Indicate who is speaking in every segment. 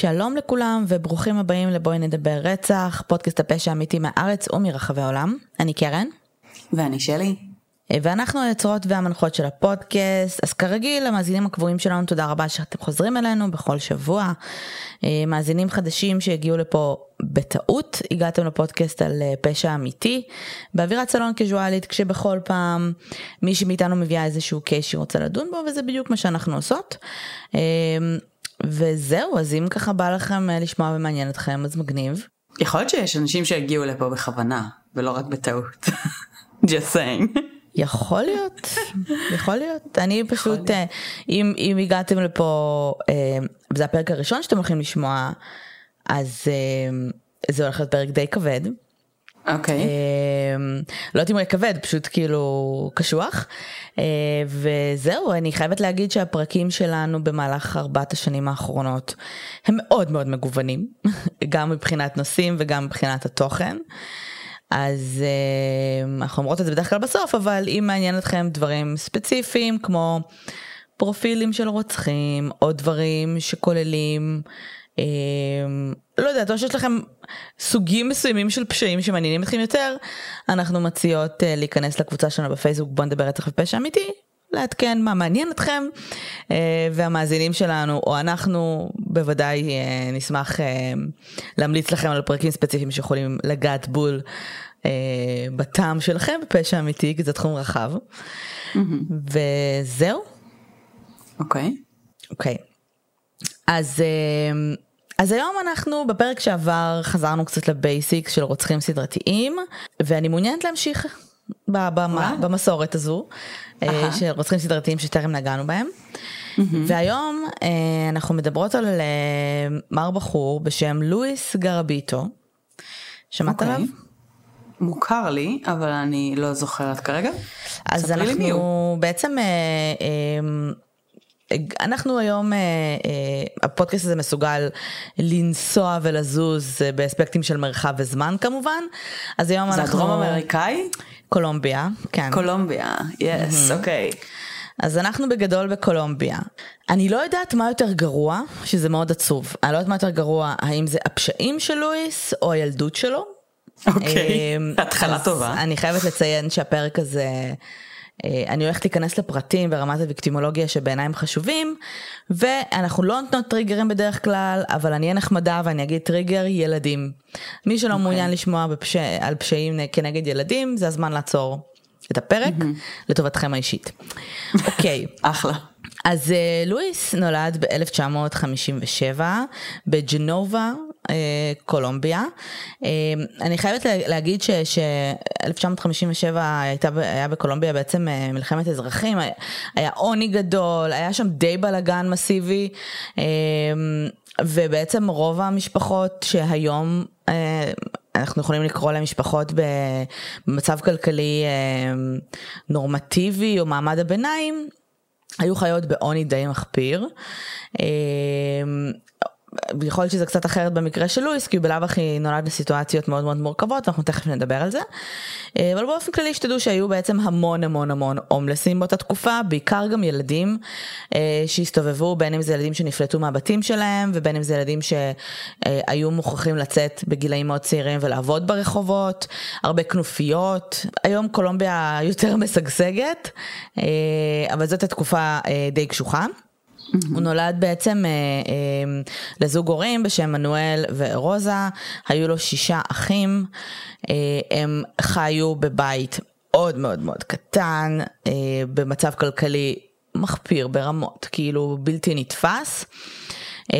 Speaker 1: שלום לכולם וברוכים הבאים לבואי נדבר רצח, פודקאסט הפשע האמיתי מהארץ ומרחבי העולם. אני קרן.
Speaker 2: ואני שלי.
Speaker 1: ואנחנו היוצרות והמנחות של הפודקאסט, אז כרגיל המאזינים הקבועים שלנו תודה רבה שאתם חוזרים אלינו בכל שבוע. אה, מאזינים חדשים שהגיעו לפה בטעות, הגעתם לפודקאסט על אה, פשע אמיתי, באווירת סלון קזואלית כשבכל פעם מישהי מאיתנו מביאה איזשהו קייס שהיא רוצה לדון בו וזה בדיוק מה שאנחנו עושות. אה, וזהו, אז אם ככה בא לכם לשמוע ומעניין אתכם אז מגניב.
Speaker 2: יכול להיות שיש אנשים שהגיעו לפה בכוונה ולא רק בטעות. just saying.
Speaker 1: יכול להיות, יכול להיות. אני פשוט, אה, אם, אם הגעתם לפה, אה, זה הפרק הראשון שאתם הולכים לשמוע, אז אה, זה הולך להיות פרק די כבד.
Speaker 2: אוקיי. Okay.
Speaker 1: לא יודעת אם הוא יהיה כבד, פשוט כאילו קשוח. וזהו, אני חייבת להגיד שהפרקים שלנו במהלך ארבעת השנים האחרונות הם מאוד מאוד מגוונים, גם מבחינת נושאים וגם מבחינת התוכן. אז uh, אנחנו אומרות את זה בדרך כלל בסוף, אבל אם מעניין אתכם דברים ספציפיים כמו פרופילים של רוצחים, או דברים שכוללים, uh, לא יודעת, או שיש לכם סוגים מסוימים של פשעים שמעניינים אתכם יותר, אנחנו מציעות uh, להיכנס לקבוצה שלנו בפייסבוק בוא נדבר רצח ופשע אמיתי, לעדכן מה מעניין אתכם uh, והמאזינים שלנו או אנחנו בוודאי uh, נשמח להמליץ לכם על פרקים ספציפיים שיכולים לגעת בול uh, בטעם שלכם בפשע אמיתי כי זה תחום רחב mm-hmm. וזהו.
Speaker 2: אוקיי.
Speaker 1: Okay. אוקיי. Okay. אז uh, אז היום אנחנו בפרק שעבר חזרנו קצת לבייסיקס של רוצחים סדרתיים ואני מעוניינת להמשיך במה, במסורת הזו uh-huh. של רוצחים סדרתיים שטרם נגענו בהם. Mm-hmm. והיום uh, אנחנו מדברות על uh, מר בחור בשם לואיס גרביטו. שמעת okay. אוקיי. עליו?
Speaker 2: מוכר לי אבל אני לא זוכרת כרגע.
Speaker 1: אז אנחנו בעצם uh, uh, אנחנו היום, אה, אה, הפודקאסט הזה מסוגל לנסוע ולזוז אה, באספקטים של מרחב וזמן כמובן, אז היום אנחנו...
Speaker 2: זה הדרום אמריקאי?
Speaker 1: קולומביה, כן.
Speaker 2: קולומביה, יס, אוקיי.
Speaker 1: אז אנחנו בגדול בקולומביה. אני לא יודעת מה יותר גרוע, שזה מאוד עצוב. אני לא יודעת מה יותר גרוע, האם זה הפשעים של לואיס או הילדות שלו.
Speaker 2: אוקיי, התחלה טובה.
Speaker 1: אני חייבת לציין שהפרק הזה... אה, אני הולכת להיכנס לפרטים ברמת הוויקטימולוגיה שבעיניי הם חשובים ואנחנו לא נותנות טריגרים בדרך כלל אבל אני אהיה נחמדה ואני אגיד טריגר ילדים. מי שלא okay. אוקיי. מעוניין לשמוע בפש... על פשעים כנגד ילדים זה הזמן לעצור את הפרק mm-hmm. לטובתכם האישית. אוקיי.
Speaker 2: okay. אחלה.
Speaker 1: אז uh, לואיס נולד ב-1957 בג'נובה אה, קולומביה. אה, אני חייבת להגיד ש-1957 היה בקולומביה בעצם אה, מלחמת אזרחים, היה עוני גדול, היה שם די בלאגן מסיבי, ובעצם רוב המשפחות שהיום אנחנו יכולים לקרוא להם משפחות במצב כלכלי נורמטיבי או מעמד הביניים, היו חיות בעוני די מחפיר. יכול להיות שזה קצת אחרת במקרה של לואיס כי הוא בלאו הכי נולד לסיטואציות מאוד מאוד מורכבות אנחנו תכף נדבר על זה. אה, אבל באופן כללי שתדעו שהיו בעצם המון המון המון הומלסים באותה תקופה בעיקר גם ילדים אה, שהסתובבו בין אם זה ילדים שנפלטו מהבתים שלהם ובין אם זה ילדים שהיו מוכרחים לצאת בגילאים מאוד צעירים ולעבוד ברחובות הרבה כנופיות היום קולומביה יותר משגשגת אה, אבל זאת התקופה די קשוחה. Mm-hmm. הוא נולד בעצם אה, אה, לזוג הורים בשם מנואל ורוזה, היו לו שישה אחים, אה, הם חיו בבית מאוד מאוד מאוד קטן, אה, במצב כלכלי מחפיר ברמות, כאילו בלתי נתפס. אה,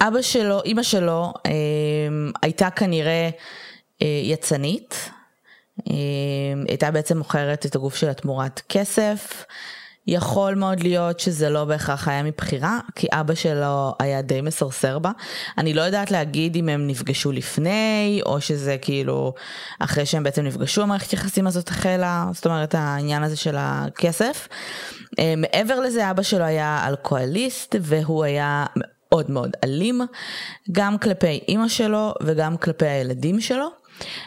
Speaker 1: אבא שלו, אימא שלו אה, הייתה כנראה אה, יצנית, אה, הייתה בעצם מוכרת את הגוף שלה תמורת כסף. יכול מאוד להיות שזה לא בהכרח היה מבחירה, כי אבא שלו היה די מסרסר בה. אני לא יודעת להגיד אם הם נפגשו לפני, או שזה כאילו אחרי שהם בעצם נפגשו המערכת יחסים הזאת החלה, זאת אומרת העניין הזה של הכסף. אה, מעבר לזה אבא שלו היה אלכוהוליסט והוא היה מאוד מאוד אלים, גם כלפי אימא שלו וגם כלפי הילדים שלו.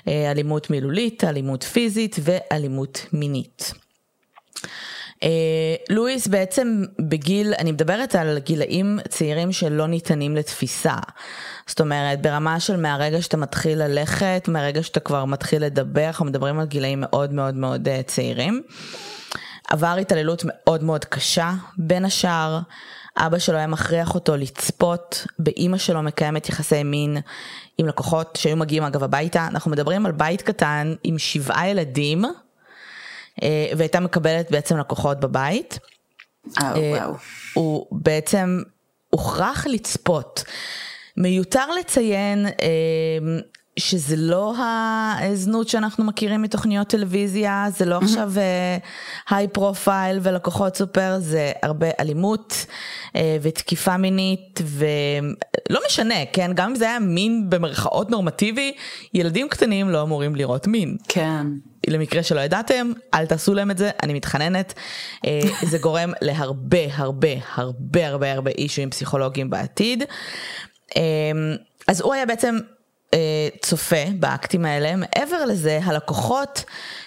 Speaker 1: אה, אלימות מילולית, אלימות פיזית ואלימות מינית. אה, לואיס בעצם בגיל, אני מדברת על גילאים צעירים שלא ניתנים לתפיסה. זאת אומרת, ברמה של מהרגע שאתה מתחיל ללכת, מהרגע שאתה כבר מתחיל לדבר, אנחנו מדברים על גילאים מאוד מאוד מאוד uh, צעירים. עבר התעללות מאוד מאוד קשה, בין השאר. אבא שלו היה מכריח אותו לצפות באימא שלו מקיימת יחסי מין עם לקוחות שהיו מגיעים אגב הביתה. אנחנו מדברים על בית קטן עם שבעה ילדים, אה, והייתה מקבלת בעצם לקוחות בבית.
Speaker 2: אה, וואו.
Speaker 1: הוא בעצם הוכרח לצפות. מיותר לציין אה, שזה לא הזנות שאנחנו מכירים מתוכניות טלוויזיה, זה לא עכשיו high profile ולקוחות סופר, זה הרבה אלימות אה, ותקיפה מינית ולא משנה, כן, גם אם זה היה מין במרכאות נורמטיבי, ילדים קטנים לא אמורים לראות מין.
Speaker 2: כן.
Speaker 1: למקרה שלא ידעתם, אל תעשו להם את זה, אני מתחננת. אה, זה גורם להרבה הרבה הרבה הרבה הרבה אישויים פסיכולוגיים בעתיד. אה, אז הוא היה בעצם אה, צופה באקטים האלה. מעבר לזה, הלקוחות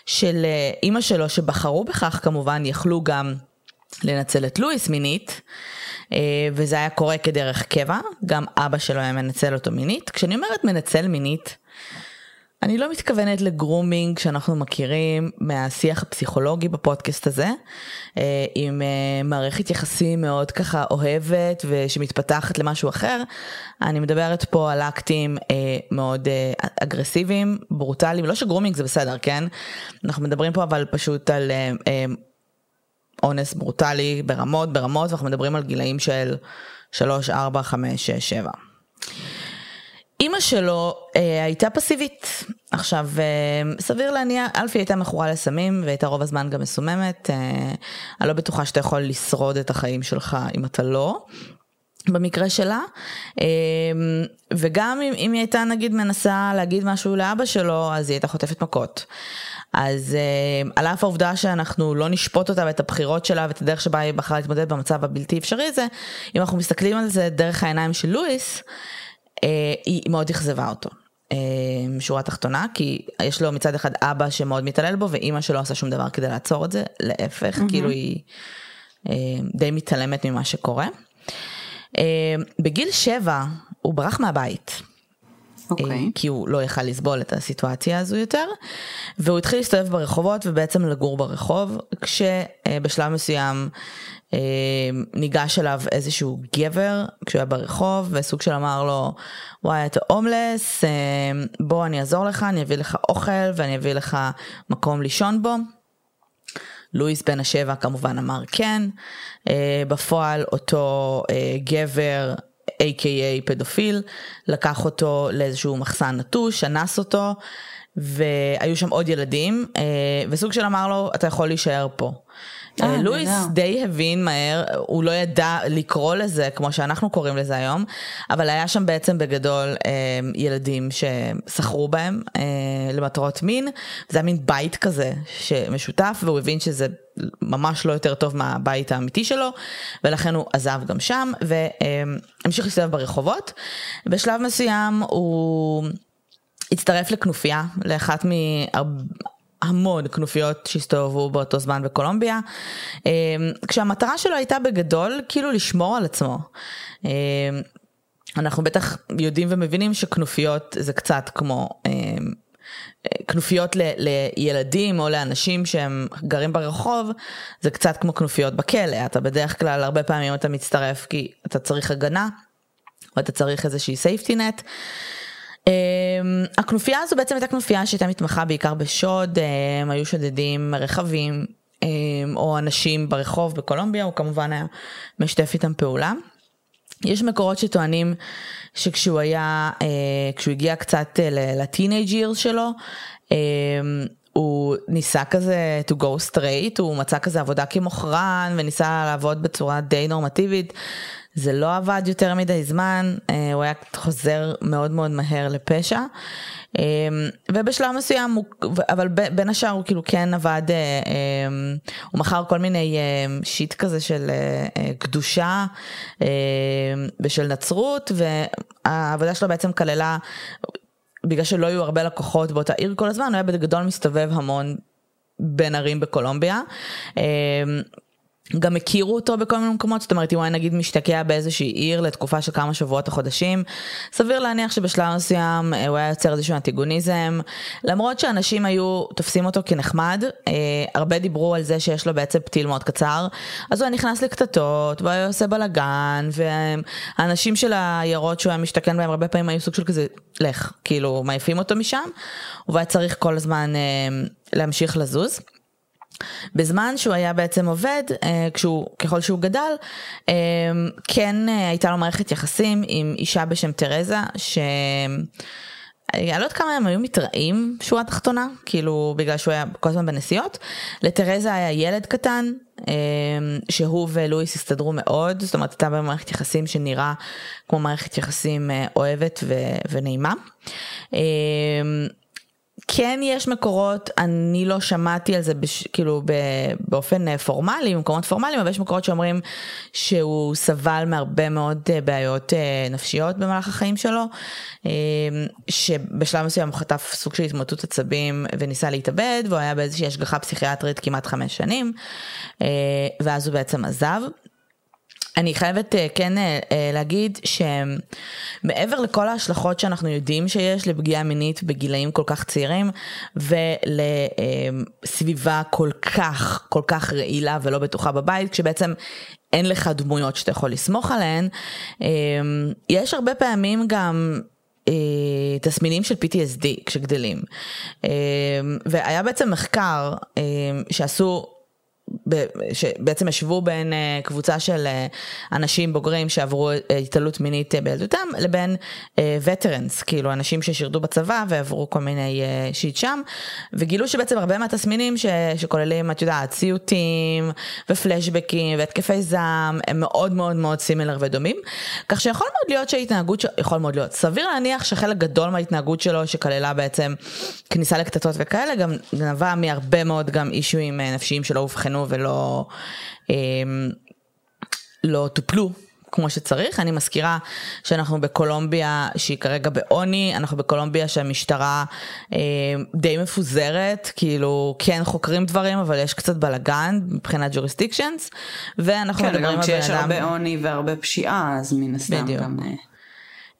Speaker 1: של אה, אימא שלו שבחרו בכך כמובן יכלו גם לנצל את לואיס מינית. אה, וזה היה קורה כדרך קבע, גם אבא שלו היה מנצל אותו מינית. כשאני אומרת מנצל מינית, אני לא מתכוונת לגרומינג שאנחנו מכירים מהשיח הפסיכולוגי בפודקאסט הזה, אה, עם אה, מערכת יחסים מאוד ככה אוהבת ושמתפתחת למשהו אחר. אני מדברת פה על אקטים אה, מאוד אגרסיביים, ברוטליים, לא שגרומינג זה בסדר, כן? אנחנו מדברים פה אבל פשוט על אונס ברוטלי ברמות, ברמות, ואנחנו מדברים על גילאים של 3, 4, 5, 6, 7. אימא שלו אה, הייתה פסיבית. עכשיו, אה, סביר להניח, אלפי הייתה מכורה לסמים והייתה רוב הזמן גם מסוממת. אה, אני לא בטוחה שאתה יכול לשרוד את החיים שלך אם אתה לא. במקרה שלה, אה, וגם אם, אם היא הייתה נגיד מנסה להגיד משהו לאבא שלו, אז היא הייתה חוטפת מכות. אז uh, על אף העובדה שאנחנו לא נשפוט אותה ואת הבחירות שלה ואת הדרך שבה היא בחרה להתמודד במצב הבלתי אפשרי הזה, אם אנחנו מסתכלים על זה דרך העיניים של לואיס, אה, היא מאוד אכזבה אותו. אה, שורה תחתונה כי יש לו מצד אחד אבא שמאוד מתעלל בו ואימא שלא עושה שום דבר כדי לעצור את זה להפך mm-hmm. כאילו היא אה, די מתעלמת ממה שקורה. בגיל שבע הוא ברח מהבית. Okay. אוקיי. כי הוא לא יכל לסבול את הסיטואציה הזו יותר והוא התחיל להסתובב ברחובות ובעצם לגור ברחוב כשבשלב מסוים אה, ניגש אליו איזשהו גבר כשהוא היה ברחוב וסוג של אמר לו וואי אתה הומלס אה, בוא אני אעזור לך אני אביא לך אוכל ואני אביא לך מקום לישון בו. לואיס בן השבע כמובן אמר כן אה, בפועל אותו גבר A.K.A פדופיל לקח אותו לאיזשהו מחסן נטוש אנס אותו והיו שם עוד ילדים וסוג של אמר לו אתה יכול להישאר פה. אה, אה, לואיס די הבין מהר, הוא לא ידע לקרוא לזה כמו שאנחנו קוראים לזה היום, אבל היה שם בעצם בגדול אה, ילדים שסחרו בהם למטרות מין, זה היה מין בית כזה שמשותף והוא הבין שזה ממש לא יותר טוב מהבית האמיתי שלו, ולכן הוא עזב גם שם והמשיך להסתובב ברחובות. בשלב מסוים הוא... הצטרף לכנופיה, לאחת המון כנופיות שהסתובבו באותו זמן בקולומביה, אמ, כשהמטרה שלו הייתה בגדול כאילו לשמור על עצמו. אמ, אנחנו בטח יודעים ומבינים שכנופיות זה קצת כמו אמ, כנופיות ל, לילדים או לאנשים שהם גרים ברחוב זה קצת כמו כנופיות בכלא. אתה בדרך כלל הרבה פעמים אתה מצטרף כי אתה צריך הגנה או אתה צריך איזושהי safety net הכנופיה הזו בעצם הייתה כנופיה שהייתה מתמחה בעיקר בשוד, הם היו שודדים רכבים אמ, או אנשים ברחוב בקולומביה, הוא כמובן היה משתף איתם פעולה. יש מקורות שטוענים שכשהוא היה, אה, כשהוא הגיע קצת אה, לטינג'יר שלו, אמ, הוא ניסה כזה to go straight, הוא מצא כזה עבודה כמוכרן וניסה לעבוד בצורה די נורמטיבית. זה לא עבד יותר מדי זמן, אה, הוא היה חוזר מאוד מאוד מהר לפשע. אה, ובשלב מסוים, הוא, אבל בין השאר הוא כאילו כן עבד, אה, הוא מכר כל מיני שיט כזה של קדושה ושל נצרות, והעבודה שלו בעצם כללה, בגלל שלא היו הרבה לקוחות באותה עיר כל הזמן, הוא היה בגדול מסתובב המון בין ערים בקולומביה. גם הכירו אותו בכל מיני מקומות, זאת אומרת אם הוא היה נגיד משתקע באיזושהי עיר לתקופה של כמה שבועות או חודשים, סביר להניח שבשלב מסוים אה, הוא היה יוצר איזשהו אנטיגוניזם, למרות שאנשים היו תופסים אותו כנחמד, אה, הרבה דיברו על זה שיש לו בעצם פתיל מאוד קצר, אז הוא היה נכנס לקטטות, והוא היה עושה בלאגן, והאנשים של העיירות שהוא היה משתכן בהם הרבה פעמים היו סוג של כזה, לך, כאילו מעיפים אותו משם, הוא היה צריך כל הזמן אה, להמשיך לזוז. בזמן שהוא היה בעצם עובד, אה, כשהוא, ככל שהוא גדל, אה, כן אה, הייתה לו מערכת יחסים עם אישה בשם תרזה, ש... אני לא יודעת כמה הם היו מתראים שורה תחתונה, כאילו בגלל שהוא היה כל הזמן בנסיעות. לתרזה היה ילד קטן, שהוא ולואיס הסתדרו מאוד, זאת אומרת הייתה במערכת יחסים שנראה כמו מערכת יחסים אוהבת ו- ונעימה. כן יש מקורות, אני לא שמעתי על זה בש, כאילו ב, באופן אה, פורמלי, במקומות פורמליים, אבל יש מקורות שאומרים שהוא סבל מהרבה מאוד אה, בעיות אה, נפשיות במהלך החיים שלו, שבשלב מסוים הוא חטף סוג של התמוטטות עצבים וניסה להתאבד, והוא היה באיזושהי השגחה פסיכיאטרית כמעט חמש שנים, ואז הוא בעצם עזב. אני חייבת אה, כן אה, אה, להגיד שמעבר לכל ההשלכות שאנחנו יודעים שיש לפגיעה מינית בגילאים כל כך צעירים ולסביבה כל כך כל כך רעילה ולא בטוחה בבית כשבעצם אין לך דמויות שאתה יכול לסמוך עליהן יש הרבה פעמים גם תסמינים של PTSD כשגדלים. והיה בעצם מחקר שעשו שבעצם ישבו בין אה, קבוצה של אה, אנשים בוגרים שעברו אה, התעלות מינית בילדותם לבין וטרנס, כאילו אנשים ששירתו בצבא ועברו כל מיני שיט שם, וגילו שבעצם הרבה מהתסמינים ש, שכוללים, את יודעת, סיוטים ופלשבקים והתקפי זעם, הם מאוד מאוד מאוד סימילר ודומים, כך שיכול מאוד להיות שההתנהגות, שלו, יכול מאוד להיות, סביר להניח שחלק גדול מההתנהגות שלו שכללה בעצם כניסה לקטטות וכאלה, גם נבע מהרבה מאוד גם אישויים נפשיים שלא אובחנו. נבחנו ולא אמ, לא טופלו כמו שצריך. אני מזכירה שאנחנו בקולומביה שהיא כרגע בעוני, אנחנו בקולומביה שהמשטרה אה, די מפוזרת, כאילו כן חוקרים דברים אבל יש קצת בלאגן מבחינת jurisdictions ואנחנו
Speaker 2: כן,
Speaker 1: מדברים
Speaker 2: על בן אדם... כן, גם כשיש הרבה עוני והרבה פשיעה אז מן הסתם בדיוק. גם... אה,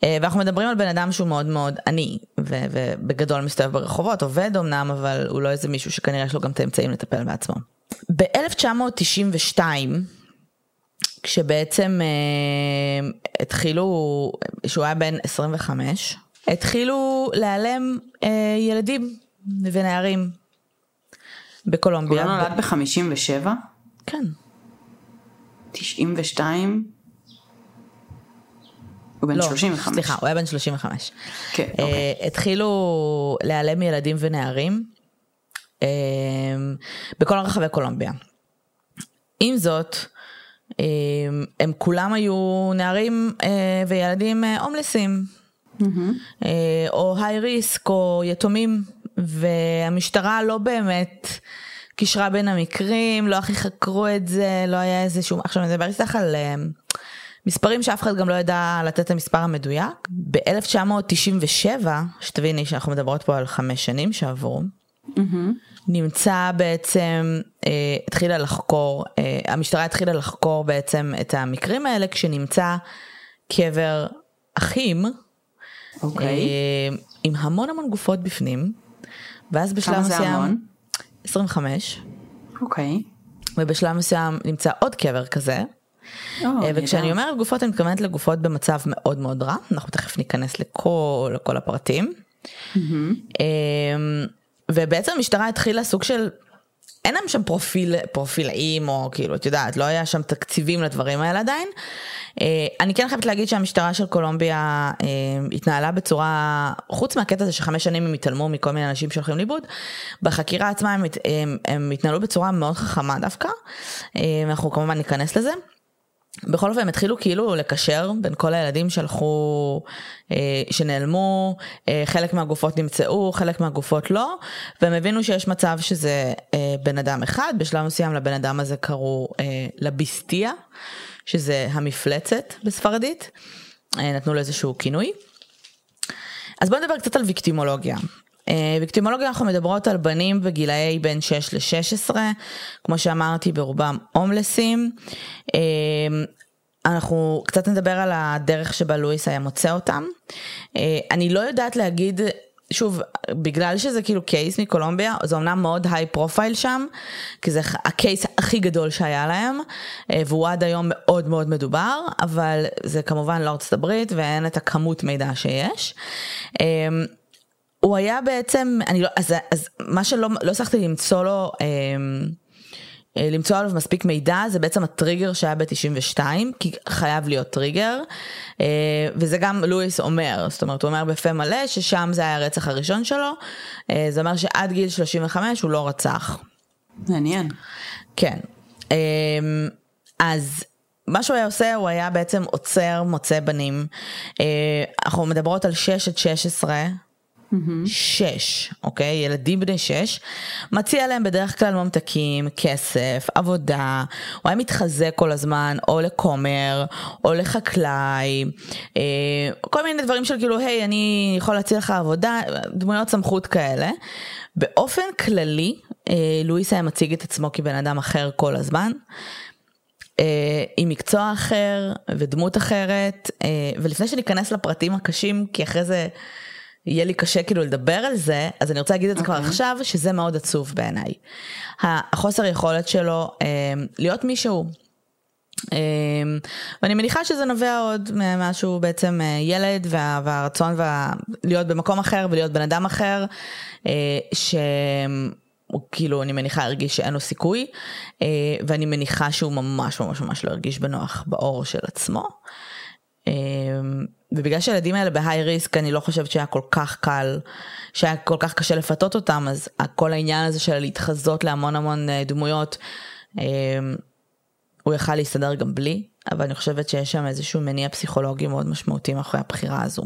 Speaker 1: אה, ואנחנו מדברים על בן אדם שהוא מאוד מאוד עני ובגדול מסתובב ברחובות עובד אמנם אבל הוא לא איזה מישהו שכנראה יש לו גם את האמצעים לטפל בעצמו. ב-1992, כשבעצם אה, התחילו, שהוא היה בן 25, התחילו להיעלם אה, ילדים ונערים בקולומביה.
Speaker 2: הוא לא נולד ב-57?
Speaker 1: כן.
Speaker 2: 92? הוא בן לא, 35.
Speaker 1: סליחה, הוא היה בן 35.
Speaker 2: כן, אוקיי.
Speaker 1: התחילו להיעלם ילדים ונערים. אמ, בכל רחבי קולומביה. עם זאת, אמ, הם כולם היו נערים אה, וילדים אה, הומלסים, mm-hmm. או היי ריסק או יתומים, והמשטרה לא באמת קישרה בין המקרים, לא הכי חקרו את זה, לא היה איזה שום, עכשיו אני מדבר איתך על מספרים שאף אחד גם לא ידע לתת את המספר המדויק. ב-1997, שתביני שאנחנו מדברות פה על חמש שנים שעברו, נמצא בעצם, אה, התחילה לחקור, אה, המשטרה התחילה לחקור בעצם את המקרים האלה כשנמצא קבר אחים,
Speaker 2: okay. אוקיי. אה,
Speaker 1: עם המון המון גופות בפנים, ואז בשלב מסוים, כמה זה המון? 25.
Speaker 2: אוקיי. Okay.
Speaker 1: ובשלב מסוים נמצא עוד קבר כזה. Oh, וכשאני אומרת גופות אני מתכוונת לגופות במצב מאוד מאוד רע, אנחנו תכף ניכנס לכל, לכל הפרטים. Mm-hmm. ובעצם המשטרה התחילה סוג של, אין להם שם פרופיל, פרופילאים או כאילו, את יודעת, לא היה שם תקציבים לדברים האלה עדיין. אה, אני כן חייבת להגיד שהמשטרה של קולומביה אה, התנהלה בצורה, חוץ מהקטע הזה שחמש שנים הם התעלמו מכל מיני אנשים שהולכים לאיבוד, בחקירה עצמה הם, הם, הם התנהלו בצורה מאוד חכמה דווקא, אה, אנחנו כמובן ניכנס לזה. בכל אופן הם התחילו כאילו לקשר בין כל הילדים שהלכו, אה, שנעלמו, אה, חלק מהגופות נמצאו, חלק מהגופות לא, והם הבינו שיש מצב שזה אה, בן אדם אחד, בשלב מסוים לבן אדם הזה קראו לביסטיה, שזה המפלצת בספרדית, נתנו לו איזשהו כינוי. אז בואו נדבר קצת על ויקטימולוגיה. ויקטימולוגיה אנחנו מדברות על בנים בגילאי בין 6 ל-16, כמו שאמרתי ברובם הומלסים. אנחנו קצת נדבר על הדרך שבה לואיס היה מוצא אותם. אני לא יודעת להגיד שוב, בגלל שזה כאילו case מקולומביה, זה אמנם מאוד high profile שם, כי זה ה case הכי גדול שהיה להם, אה, והוא עד היום מאוד מאוד מדובר, אבל זה כמובן לא ארצות הברית ואין את הכמות מידע שיש. אה, הוא היה בעצם, אני לא, אז, אז מה שלא לא הצלחתי למצוא לו, אה, אה, למצוא עליו מספיק מידע זה בעצם הטריגר שהיה ב-92 כי חייב להיות טריגר אה, וזה גם לואיס אומר זאת אומרת הוא אומר בפה מלא ששם זה היה הרצח הראשון שלו אה, זה אומר שעד גיל 35 הוא לא רצח.
Speaker 2: מעניין.
Speaker 1: כן אז מה שהוא היה עושה הוא היה בעצם עוצר מוצא בנים אנחנו מדברות על 6 עד 16 שש, אוקיי? ילדים בני שש, מציע להם בדרך כלל ממתקים, כסף, עבודה, הוא היה מתחזק כל הזמן, או לכומר, או לחקלאי, אה, כל מיני דברים של כאילו, היי, אני יכול להציע לך עבודה, דמויות סמכות כאלה. באופן כללי, אה, לואיס היה מציג את עצמו כבן אדם אחר כל הזמן. Uh, עם מקצוע אחר ודמות אחרת uh, ולפני שניכנס לפרטים הקשים כי אחרי זה יהיה לי קשה כאילו לדבר על זה, אז אני רוצה להגיד את זה okay. כבר אוקיי. עכשיו, שזה מאוד עצוב בעיניי. החוסר יכולת שלו אה, להיות מישהו. אה, ואני מניחה שזה נובע עוד ממשהו בעצם אה, ילד וה, והרצון וה, להיות במקום אחר ולהיות בן אדם אחר, אה, שהוא כאילו אני מניחה הרגיש שאין לו סיכוי, אה, ואני מניחה שהוא ממש ממש ממש לא הרגיש בנוח בעור של עצמו. אה, ובגלל שהילדים האלה בהיי ריסק אני לא חושבת שהיה כל כך קל, שהיה כל כך קשה לפתות אותם, אז כל העניין הזה של להתחזות להמון המון אה, דמויות, אה, הוא יכל להסתדר גם בלי, אבל אני חושבת שיש שם איזשהו מניע פסיכולוגי מאוד משמעותי מאחורי הבחירה הזו.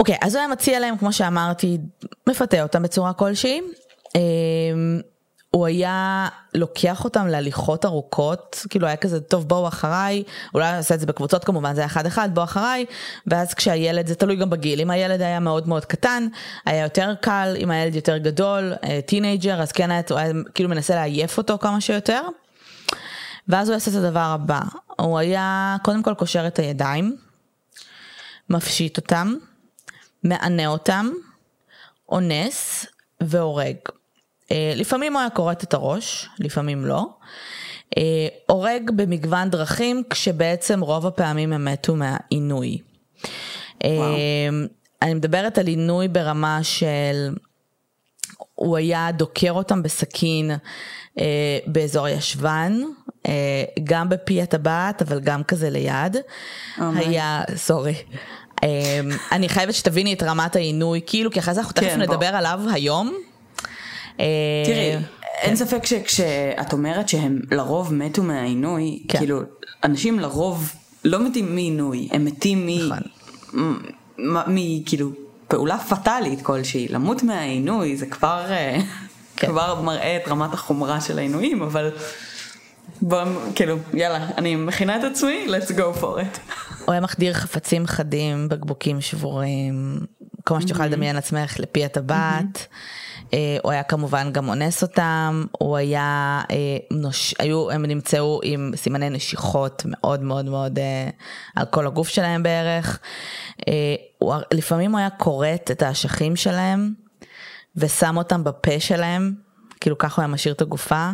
Speaker 1: אוקיי, אז הוא היה מציע להם, כמו שאמרתי, מפתה אותם בצורה כלשהי. הוא היה לוקח אותם להליכות ארוכות, כאילו היה כזה, טוב בואו אחריי, אולי נעשה את זה בקבוצות כמובן, זה היה אחד אחד, בואו אחריי, ואז כשהילד, זה תלוי גם בגיל, אם הילד היה מאוד מאוד קטן, היה יותר קל, אם הילד יותר גדול, teenager, אה, אז כן היה, הוא היה כאילו מנסה לעייף אותו כמה שיותר. ואז הוא יעשה את הדבר הבא, הוא היה קודם כל קושר את הידיים, מפשיט אותם, מענה אותם, אונס והורג. אה, לפעמים הוא היה כורת את הראש, לפעמים לא. אה, הורג במגוון דרכים, כשבעצם רוב הפעמים הם מתו מהעינוי. אה, וואו. אני מדברת על עינוי ברמה של, הוא היה דוקר אותם בסכין באזור הישבן, גם בפי הטבעת, אבל גם כזה ליד. Oh היה, סורי. אני חייבת שתביני את רמת העינוי, כאילו, כי אחרי זה אנחנו תכף כן, נדבר בוא. עליו היום.
Speaker 2: אה, תראי, אין ספק שכשאת אומרת שהם לרוב מתו מהעינוי, כן. כאילו, אנשים לרוב לא מתים מעינוי, הם מתים מ... נכון. מכאילו פעולה פטאלית כלשהי, למות מהעינוי זה כבר, אה, כן. כבר מראה את רמת החומרה של העינויים, אבל בוא, כאילו, יאללה, אני מכינה את עצמי, let's go for it.
Speaker 1: הוא היה מחדיר חפצים חדים, בקבוקים שבורים, כל מה שתוכל לדמיין לעצמך לפי הטבעת. אה, הוא היה כמובן גם אונס אותם, הוא היה, אה, נוש... היו, הם נמצאו עם סימני נשיכות מאוד מאוד מאוד אה, על כל הגוף שלהם בערך. הוא, לפעמים הוא היה כורת את האשכים שלהם ושם אותם בפה שלהם. כאילו ככה הוא היה משאיר את הגופה.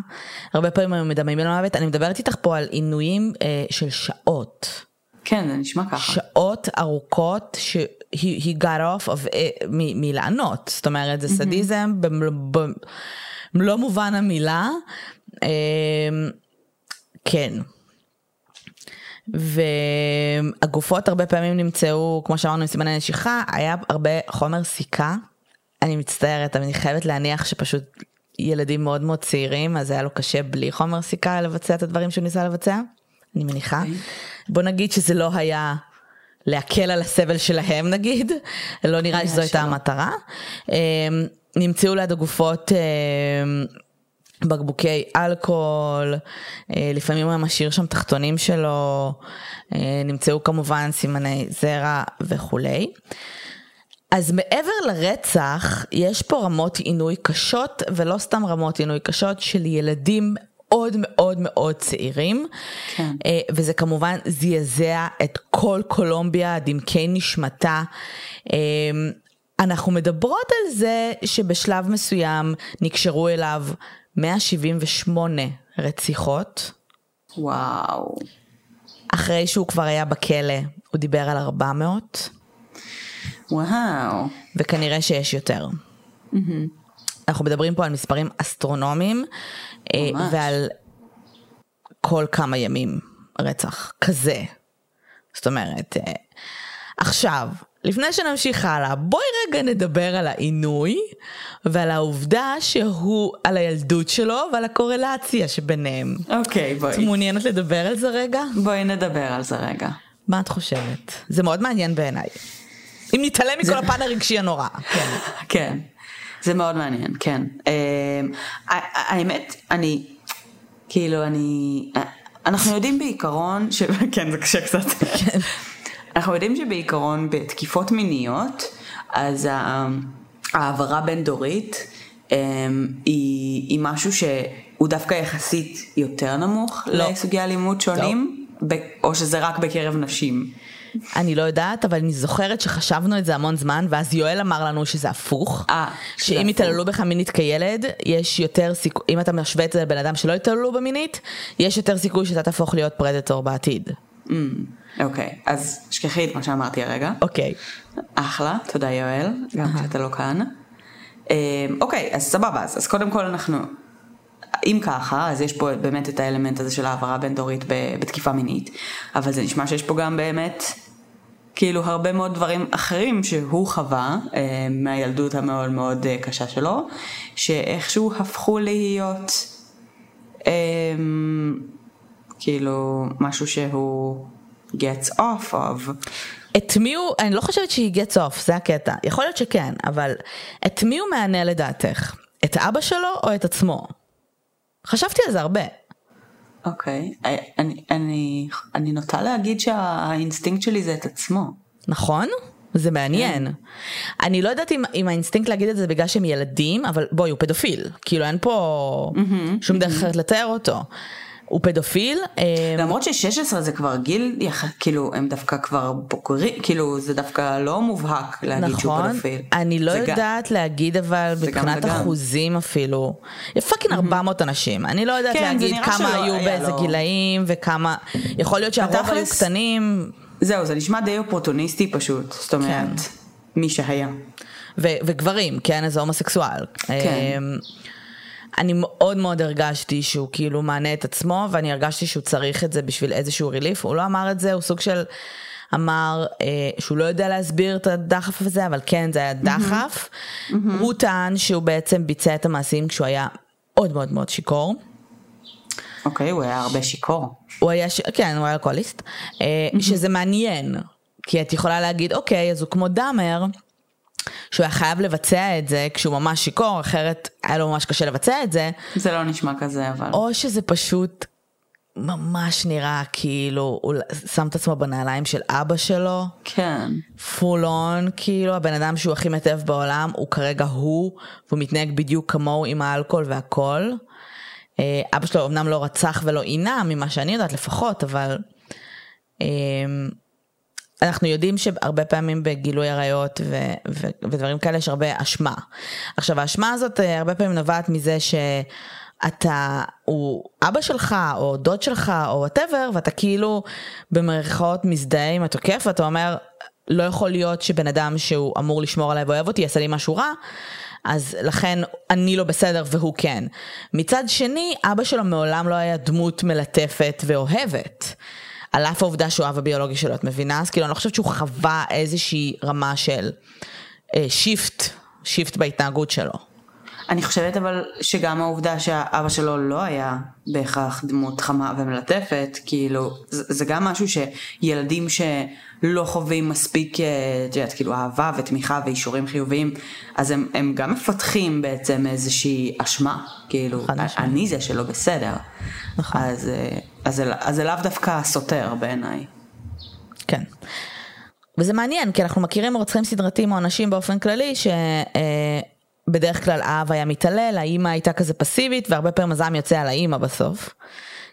Speaker 1: הרבה פעמים היו מדממים למוות. אני מדברת איתך פה על עינויים אה, של שעות.
Speaker 2: כן, זה נשמע ככה.
Speaker 1: שעות ארוכות ש... he, he got off of, uh, מלענות, זאת אומרת זה סדיזם במלוא מובן המילה, uh, כן. והגופות הרבה פעמים נמצאו, כמו שאמרנו, עם סימני נשיכה, היה הרבה חומר סיכה. אני מצטערת, אבל אני חייבת להניח שפשוט ילדים מאוד מאוד צעירים, אז היה לו קשה בלי חומר סיכה לבצע את הדברים שהוא ניסה לבצע, אני מניחה. Okay. אוקיי. בוא נגיד שזה לא היה להקל על הסבל שלהם נגיד, לא נראה לי שזו הייתה המטרה. אמ, נמצאו ליד הגופות אמ, בקבוקי אלכוהול, אה, לפעמים הוא משאיר שם תחתונים שלו, אה, נמצאו כמובן סימני זרע וכולי. אז מעבר לרצח, יש פה רמות עינוי קשות, ולא סתם רמות עינוי קשות, של ילדים מאוד מאוד מאוד צעירים, כן. אה, וזה כמובן זעזע את כל קולומביה עד עמקי נשמתה. אה, אנחנו מדברות על זה שבשלב מסוים נקשרו אליו 178 רציחות.
Speaker 2: וואו.
Speaker 1: אחרי שהוא כבר היה בכלא, הוא דיבר על 400.
Speaker 2: וואו.
Speaker 1: וכנראה שיש יותר. Mm-hmm. אנחנו מדברים פה על מספרים אסטרונומיים, אה, ממש. ועל כל כמה ימים רצח כזה. זאת אומרת, אה, עכשיו, לפני שנמשיך הלאה, בואי רגע נדבר על העינוי ועל העובדה שהוא, על הילדות שלו ועל הקורלציה שביניהם.
Speaker 2: אוקיי, okay, בואי. את
Speaker 1: מעוניינת לדבר על זה רגע?
Speaker 2: בואי נדבר על זה רגע.
Speaker 1: מה את חושבת? זה מאוד מעניין בעיניי. אם נתעלם מכל. הפן הרגשי הנורא.
Speaker 2: כן. כן. זה מאוד מעניין, כן. Uh, האמת, אני, כאילו, אני, אנחנו יודעים בעיקרון, ש... כן, זה קשה קצת. כן. אנחנו יודעים שבעיקרון בתקיפות מיניות, אז העברה בין דורית um, היא, היא משהו שהוא דווקא יחסית יותר נמוך לא. לסוגי אלימות שונים, לא. או שזה רק בקרב נשים.
Speaker 1: אני לא יודעת, אבל אני זוכרת שחשבנו את זה המון זמן, ואז יואל אמר לנו שזה הפוך.
Speaker 2: אה,
Speaker 1: שאם יתעללו בך מינית כילד, יש יותר סיכוי, אם אתה משווה את זה לבן אדם שלא יתעללו במינית, יש יותר סיכוי שאתה תהפוך להיות פרדטור בעתיד.
Speaker 2: Mm, אוקיי, אז שכחי את מה שאמרתי הרגע.
Speaker 1: אוקיי.
Speaker 2: אחלה, תודה יואל, גם כשאתה לא כאן. אמ, אוקיי, אז סבבה, אז קודם כל אנחנו, אם ככה, אז יש פה באמת את האלמנט הזה של העברה בין דורית בתקיפה מינית, אבל זה נשמע שיש פה גם באמת כאילו הרבה מאוד דברים אחרים שהוא חווה אה, מהילדות המאוד מאוד אה, קשה שלו, שאיכשהו הפכו להיות אה, כאילו משהו שהוא gets off of.
Speaker 1: את מי הוא, אני לא חושבת שהיא gets off, זה הקטע. יכול להיות שכן, אבל את מי הוא מענה לדעתך? את אבא שלו או את עצמו? חשבתי על זה הרבה.
Speaker 2: אוקיי, okay. אני, אני, אני נוטה להגיד שהאינסטינקט שלי זה את עצמו.
Speaker 1: נכון? זה מעניין. Yeah. כן. אני לא יודעת אם, אם האינסטינקט להגיד את זה בגלל שהם ילדים, אבל בואי, הוא פדופיל. כאילו אין פה mm-hmm, שום דרך אחרת לתאר אותו. הוא פדופיל.
Speaker 2: אה, למרות ש-16 זה כבר גיל. כאילו הם דווקא כבר בוגרים, כאילו זה דווקא לא מובהק להגיד נכון, שהוא פדופיל.
Speaker 1: אני לא יודעת גם... להגיד אבל מבחינת אחוזים אפילו, fucking 400 אנשים, אני לא יודעת כן, להגיד כמה היו באיזה לא... גילאים וכמה, יכול להיות שהרוב היו קטנים.
Speaker 2: זהו, זה נשמע די אופורטוניסטי פשוט, זאת אומרת, כן. מי שהיה.
Speaker 1: וגברים, כן, איזה הומוסקסואל. כן. אני מאוד מאוד הרגשתי שהוא כאילו מענה את עצמו, ואני הרגשתי שהוא צריך את זה בשביל איזשהו relief. הוא לא אמר את זה, הוא סוג של אמר אה, שהוא לא יודע להסביר את הדחף הזה, אבל כן, זה היה דחף. Mm-hmm. Mm-hmm. הוא טען שהוא בעצם ביצע את המעשים כשהוא היה מאוד מאוד מאוד שיכור.
Speaker 2: אוקיי, okay, הוא היה הרבה שיכור.
Speaker 1: הוא היה, ש... כן, הוא היה אלכוהוליסט. אה, mm-hmm. שזה מעניין, כי את יכולה להגיד, אוקיי, אז הוא כמו דאמר. שהוא היה חייב לבצע את זה כשהוא ממש שיכור, אחרת היה לו ממש קשה לבצע את זה.
Speaker 2: זה לא נשמע כזה אבל.
Speaker 1: או שזה פשוט ממש נראה כאילו הוא שם את עצמו בנעליים של אבא שלו.
Speaker 2: כן.
Speaker 1: פול און, כאילו הבן אדם שהוא הכי מטב בעולם הוא כרגע הוא, והוא מתנהג בדיוק כמוהו עם האלכוהול והכל. אה, אבא שלו אמנם לא רצח ולא עינה, ממה שאני יודעת לפחות, אבל... אנחנו יודעים שהרבה פעמים בגילוי עריות ו- ו- ודברים כאלה יש הרבה אשמה. עכשיו האשמה הזאת אה, הרבה פעמים נובעת מזה שאתה, הוא אבא שלך או דוד שלך או וואטאבר ואתה כאילו במרכאות מזדהה עם התוקף ואתה אומר לא יכול להיות שבן אדם שהוא אמור לשמור עליי ואוהב אותי יעשה לי משהו רע. אז לכן אני לא בסדר והוא כן. מצד שני, אבא שלו מעולם לא היה דמות מלטפת ואוהבת. על אף העובדה שהוא אב הביולוגי שלו, את מבינה? אז כאילו אני לא חושבת שהוא חווה איזושהי רמה של אה, shift, shift בהתנהגות שלו.
Speaker 2: אני חושבת אבל שגם העובדה שהאבא שלו לא היה בהכרח דמות חמה ומלטפת, כאילו, זה, זה גם משהו שילדים שלא חווים מספיק, אה, את יודעת, כאילו אהבה ותמיכה ואישורים חיוביים, אז הם, הם גם מפתחים בעצם איזושהי אשמה, כאילו, אני זה שלא בסדר. נכון. אז, אה, אז, אז זה לאו דווקא סותר בעיניי.
Speaker 1: כן. וזה מעניין, כי אנחנו מכירים רוצחים סדרתיים או אנשים באופן כללי, שבדרך כלל האב היה מתעלל, האימא הייתה כזה פסיבית, והרבה פעמים הזעם יוצא על האימא בסוף.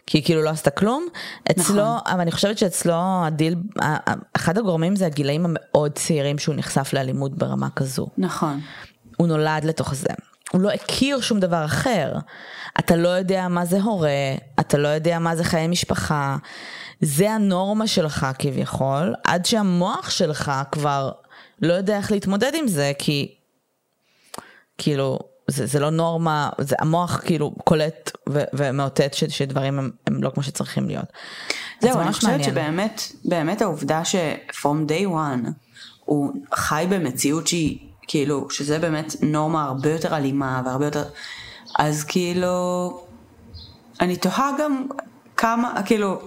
Speaker 1: כי היא כאילו לא עשתה כלום. אצלו, נכון. אבל אני חושבת שאצלו הדיל, אחד הגורמים זה הגילאים המאוד צעירים שהוא נחשף לאלימות ברמה כזו.
Speaker 2: נכון.
Speaker 1: הוא נולד לתוך זה. הוא לא הכיר שום דבר אחר. אתה לא יודע מה זה הורה, אתה לא יודע מה זה חיי משפחה. זה הנורמה שלך כביכול, עד שהמוח שלך כבר לא יודע איך להתמודד עם זה, כי כאילו, זה, זה לא נורמה, זה המוח כאילו קולט ו, ומאותת ש, שדברים הם, הם לא כמו שצריכים להיות.
Speaker 2: זהו, אני חושבת שבאמת, באמת העובדה ש-from day one הוא חי במציאות שהיא, כאילו, שזה באמת נורמה הרבה יותר אלימה והרבה יותר, אז כאילו, אני תוהה גם כמה, כאילו,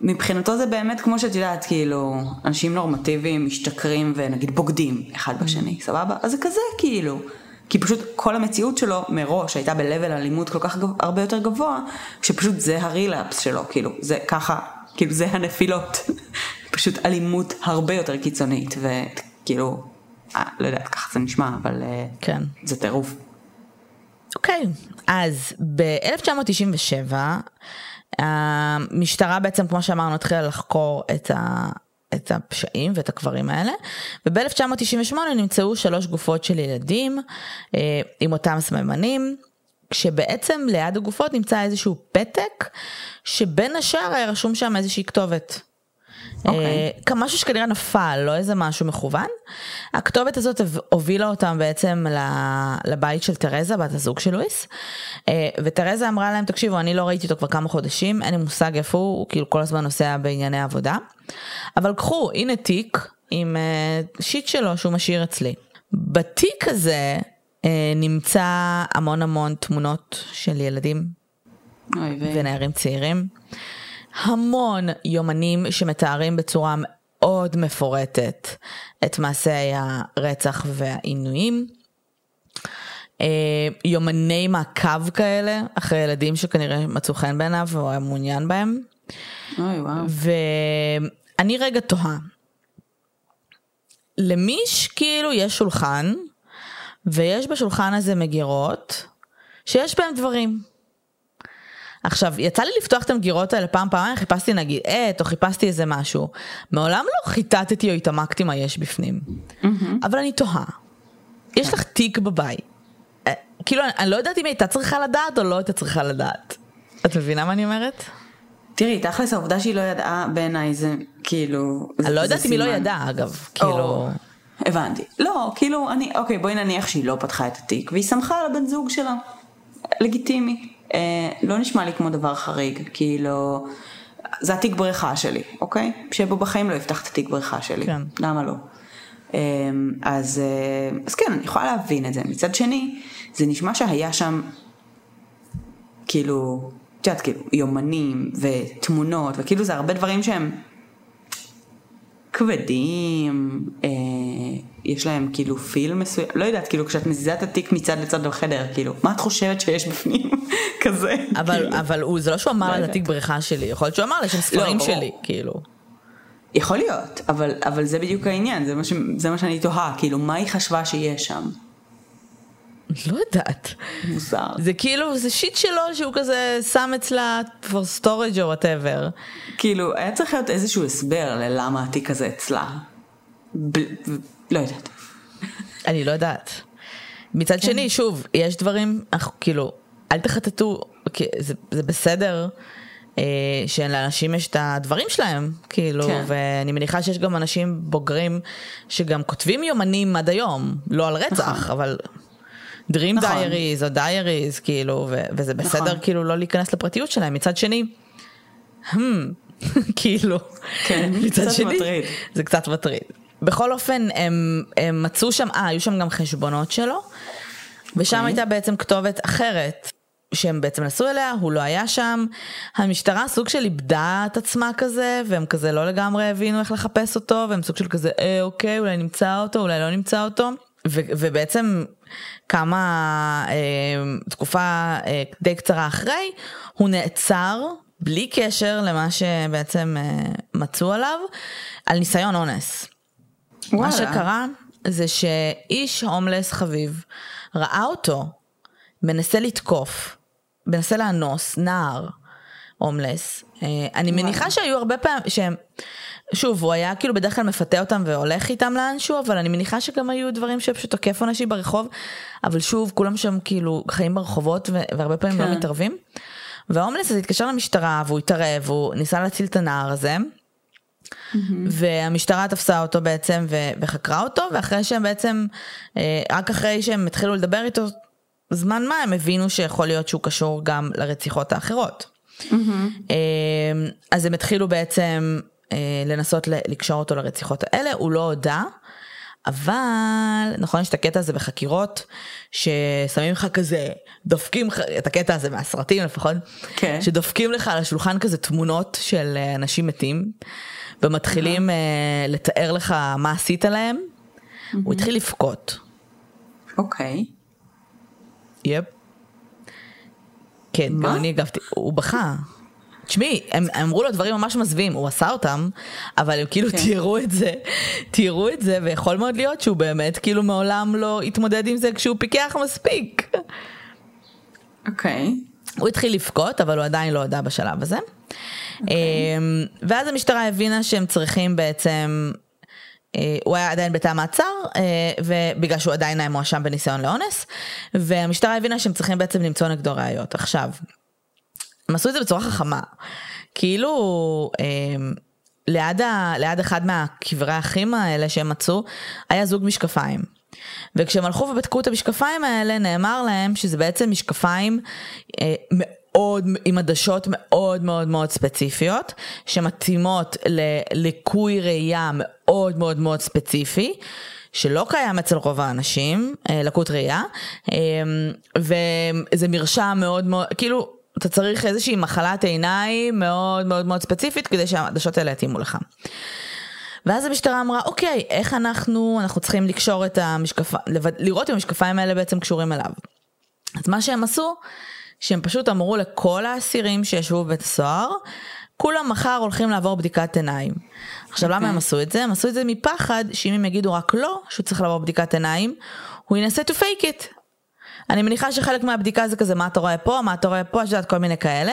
Speaker 2: מבחינתו זה באמת כמו שאת יודעת, כאילו, אנשים נורמטיביים משתכרים ונגיד בוגדים אחד בשני, סבבה? אז זה כזה כאילו. כי פשוט כל המציאות שלו מראש הייתה ב-level אלימות כל כך גב, הרבה יותר גבוה, שפשוט זה הרילאפס שלו, כאילו, זה ככה, כאילו זה הנפילות. פשוט אלימות הרבה יותר קיצונית, וכאילו, אה, לא יודעת, ככה זה נשמע, אבל אה, כן. זה טירוף.
Speaker 1: אוקיי, okay, אז ב-1997, המשטרה בעצם, כמו שאמרנו, התחילה לחקור את ה... את הפשעים ואת הקברים האלה, וב-1998 נמצאו שלוש גופות של ילדים אה, עם אותם סממנים, כשבעצם ליד הגופות נמצא איזשהו פתק, שבין השאר היה רשום שם איזושהי כתובת. Okay. אוקיי. Uh, משהו שכנראה נפל, לא איזה משהו מכוון. הכתובת הזאת הובילה אותם בעצם לבית של תרזה, בת הזוג של לואיס. Uh, ותרזה אמרה להם, תקשיבו, אני לא ראיתי אותו כבר כמה חודשים, אין לי מושג איפה הוא, הוא כאילו כל הזמן נוסע בענייני עבודה. אבל קחו, הנה תיק עם uh, שיט שלו שהוא משאיר אצלי. בתיק הזה uh, נמצא המון המון תמונות של ילדים ונערים צעירים. המון יומנים שמתארים בצורה מאוד מפורטת את מעשי הרצח והעינויים. אה, יומני מעקב כאלה אחרי ילדים שכנראה מצאו חן בעיניו או היה מעוניין בהם.
Speaker 2: אוי וואו.
Speaker 1: ואני רגע תוהה. למי כאילו יש שולחן ויש בשולחן הזה מגירות שיש בהם דברים. עכשיו, יצא לי לפתוח את המגירות האלה פעם פעמיים, חיפשתי נגיד עט, או חיפשתי איזה משהו. מעולם לא חיטטתי או התעמקתי מה יש בפנים. Mm-hmm. אבל אני תוהה, יש לך תיק בבית. אה, כאילו, אני, אני לא יודעת אם הייתה צריכה לדעת או לא הייתה צריכה לדעת. את מבינה מה אני אומרת?
Speaker 2: תראי, תכלס העובדה שהיא לא ידעה בעיניי זה כאילו...
Speaker 1: אני לא יודעת אם היא לא ידעה אגב, כאילו...
Speaker 2: הבנתי. לא, כאילו, אני, אוקיי, בואי נניח שהיא לא פתחה את התיק, והיא שמחה על הבן זוג שלה. לגיטימי. אה, לא נשמע לי כמו דבר חריג, כאילו, זה התיק בריכה שלי, אוקיי? שבו בחיים לא יפתח את התיק בריכה שלי, כן. למה לא? אה, אז, אה, אז כן, אני יכולה להבין את זה. מצד שני, זה נשמע שהיה שם, כאילו, את יודעת, כאילו, יומנים ותמונות, וכאילו זה הרבה דברים שהם כבדים, אה, יש להם כאילו פיל מסוים, לא יודעת, כאילו כשאת מזיזה את התיק מצד לצד בחדר, כאילו, מה את חושבת שיש בפנים? כזה.
Speaker 1: אבל, כאילו. אבל הוא, זה לא שהוא אמר על התיק בריכה שלי, יכול להיות שהוא אמר לי שהם ספרים לא, שלי, כאילו.
Speaker 2: יכול להיות, אבל, אבל זה בדיוק העניין, זה מה, ש, זה מה שאני תוהה, כאילו, מה היא חשבה שיש שם?
Speaker 1: לא יודעת.
Speaker 2: מוזר.
Speaker 1: זה כאילו, זה שיט שלו שהוא כזה שם אצלה for storage או whatever.
Speaker 2: כאילו, היה צריך להיות איזשהו הסבר ללמה התיק הזה אצלה. ב... לא יודעת.
Speaker 1: אני לא יודעת. מצד שני, כן. שוב, יש דברים, כאילו, אל תחטטו, זה, זה בסדר. אה, שלאנשים יש את הדברים שלהם, כאילו, כן. ואני מניחה שיש גם אנשים בוגרים שגם כותבים יומנים עד היום, לא על רצח, נכון. אבל Dream נכון. Diaries או Diaries, כאילו, ו- וזה בסדר נכון. כאילו לא להיכנס לפרטיות שלהם. מצד שני, hmm, כאילו,
Speaker 2: כן, מצד שני, מטריד.
Speaker 1: זה קצת מטריד. בכל אופן, הם, הם מצאו שם, אה, היו שם גם חשבונות שלו, ושם okay. אוקיי. הייתה בעצם כתובת אחרת. שהם בעצם נסעו אליה, הוא לא היה שם. המשטרה סוג של איבדה את עצמה כזה, והם כזה לא לגמרי הבינו איך לחפש אותו, והם סוג של כזה, אה, אוקיי, אולי נמצא אותו, אולי לא נמצא אותו. ו- ובעצם כמה אה, תקופה אה, די קצרה אחרי, הוא נעצר בלי קשר למה שבעצם אה, מצאו עליו, על ניסיון אונס. וואלה. מה שקרה זה שאיש הומלס חביב ראה אותו מנסה לתקוף, מנסה לאנוס נער הומלס. אה, אני מניחה שהיו הרבה פעמים שהם, שוב, הוא היה כאילו בדרך כלל מפתה אותם והולך איתם לאנשהו, אבל אני מניחה שגם היו דברים שפשוט תוקף אנשים ברחוב, אבל שוב, כולם שם כאילו חיים ברחובות והרבה פעמים לא כן. לא מתערבים. וההומלס הזה התקשר למשטרה והוא התערב, והוא ניסה להציל את הנער הזה. Mm-hmm. והמשטרה תפסה אותו בעצם וחקרה אותו ואחרי שהם בעצם אה, רק אחרי שהם התחילו לדבר איתו זמן מה הם הבינו שיכול להיות שהוא קשור גם לרציחות האחרות. Mm-hmm. אז הם התחילו בעצם אה, לנסות לקשור אותו לרציחות האלה, הוא לא הודה. אבל נכון יש את הקטע הזה בחקירות ששמים לך כזה דופקים את הקטע הזה מהסרטים לפחות כן. שדופקים לך על השולחן כזה תמונות של אה, אנשים מתים ומתחילים uh, לתאר לך מה עשית להם. Mm-hmm. הוא התחיל לבכות.
Speaker 2: אוקיי. Okay.
Speaker 1: יפ. כן, גם אני הגבתי, הוא בכה. תשמעי, הם, הם אמרו לו דברים ממש מזוויעים, הוא עשה אותם, אבל הם כאילו כן. תיארו את זה, תיארו את זה, ויכול מאוד להיות שהוא באמת כאילו מעולם לא התמודד עם זה כשהוא פיקח מספיק.
Speaker 2: אוקיי.
Speaker 1: Okay. הוא התחיל לבכות, אבל הוא עדיין לא הודה בשלב הזה. Okay. אוקיי. אמ, ואז המשטרה הבינה שהם צריכים בעצם אה, הוא היה עדיין בתא מעצר, אה, ובגלל שהוא עדיין היה מואשם בניסיון לאונס, והמשטרה הבינה שהם צריכים בעצם למצוא נגדו ראיות. עכשיו, הם עשו את זה בצורה חכמה. כאילו, אה, ליד, ה, ליד אחד מהקברי האחים האלה שהם מצאו, היה זוג משקפיים. וכשהם הלכו ובדקו את המשקפיים האלה, נאמר להם שזה בעצם משקפיים מאוד, עם עדשות מאוד מאוד מאוד ספציפיות, שמתאימות לליקוי ראייה מאוד מאוד מאוד ספציפי. שלא קיים אצל רוב האנשים, אה, לקות ראייה, אה, וזה מרשם מאוד מאוד, כאילו, אתה צריך איזושהי מחלת עיניים מאוד מאוד מאוד ספציפית כדי שהעדשות האלה יתאימו לך. ואז המשטרה אמרה, אוקיי, איך אנחנו, אנחנו צריכים לקשור את המשקפיים, לראות אם המשקפיים האלה בעצם קשורים אליו. אז מה שהם עשו, שהם פשוט אמרו לכל האסירים שישבו בבית הסוהר, כולם מחר הולכים לעבור בדיקת עיניים. עכשיו okay. למה אוקיי. הם עשו את זה? הם עשו את זה מפחד שאם הם יגידו רק לא, שהוא צריך לעבור בדיקת עיניים, הוא ינסה to fake it. אני מניחה שחלק מהבדיקה זה כזה מה אתה רואה פה, מה אתה רואה פה, את יודעת כל מיני כאלה.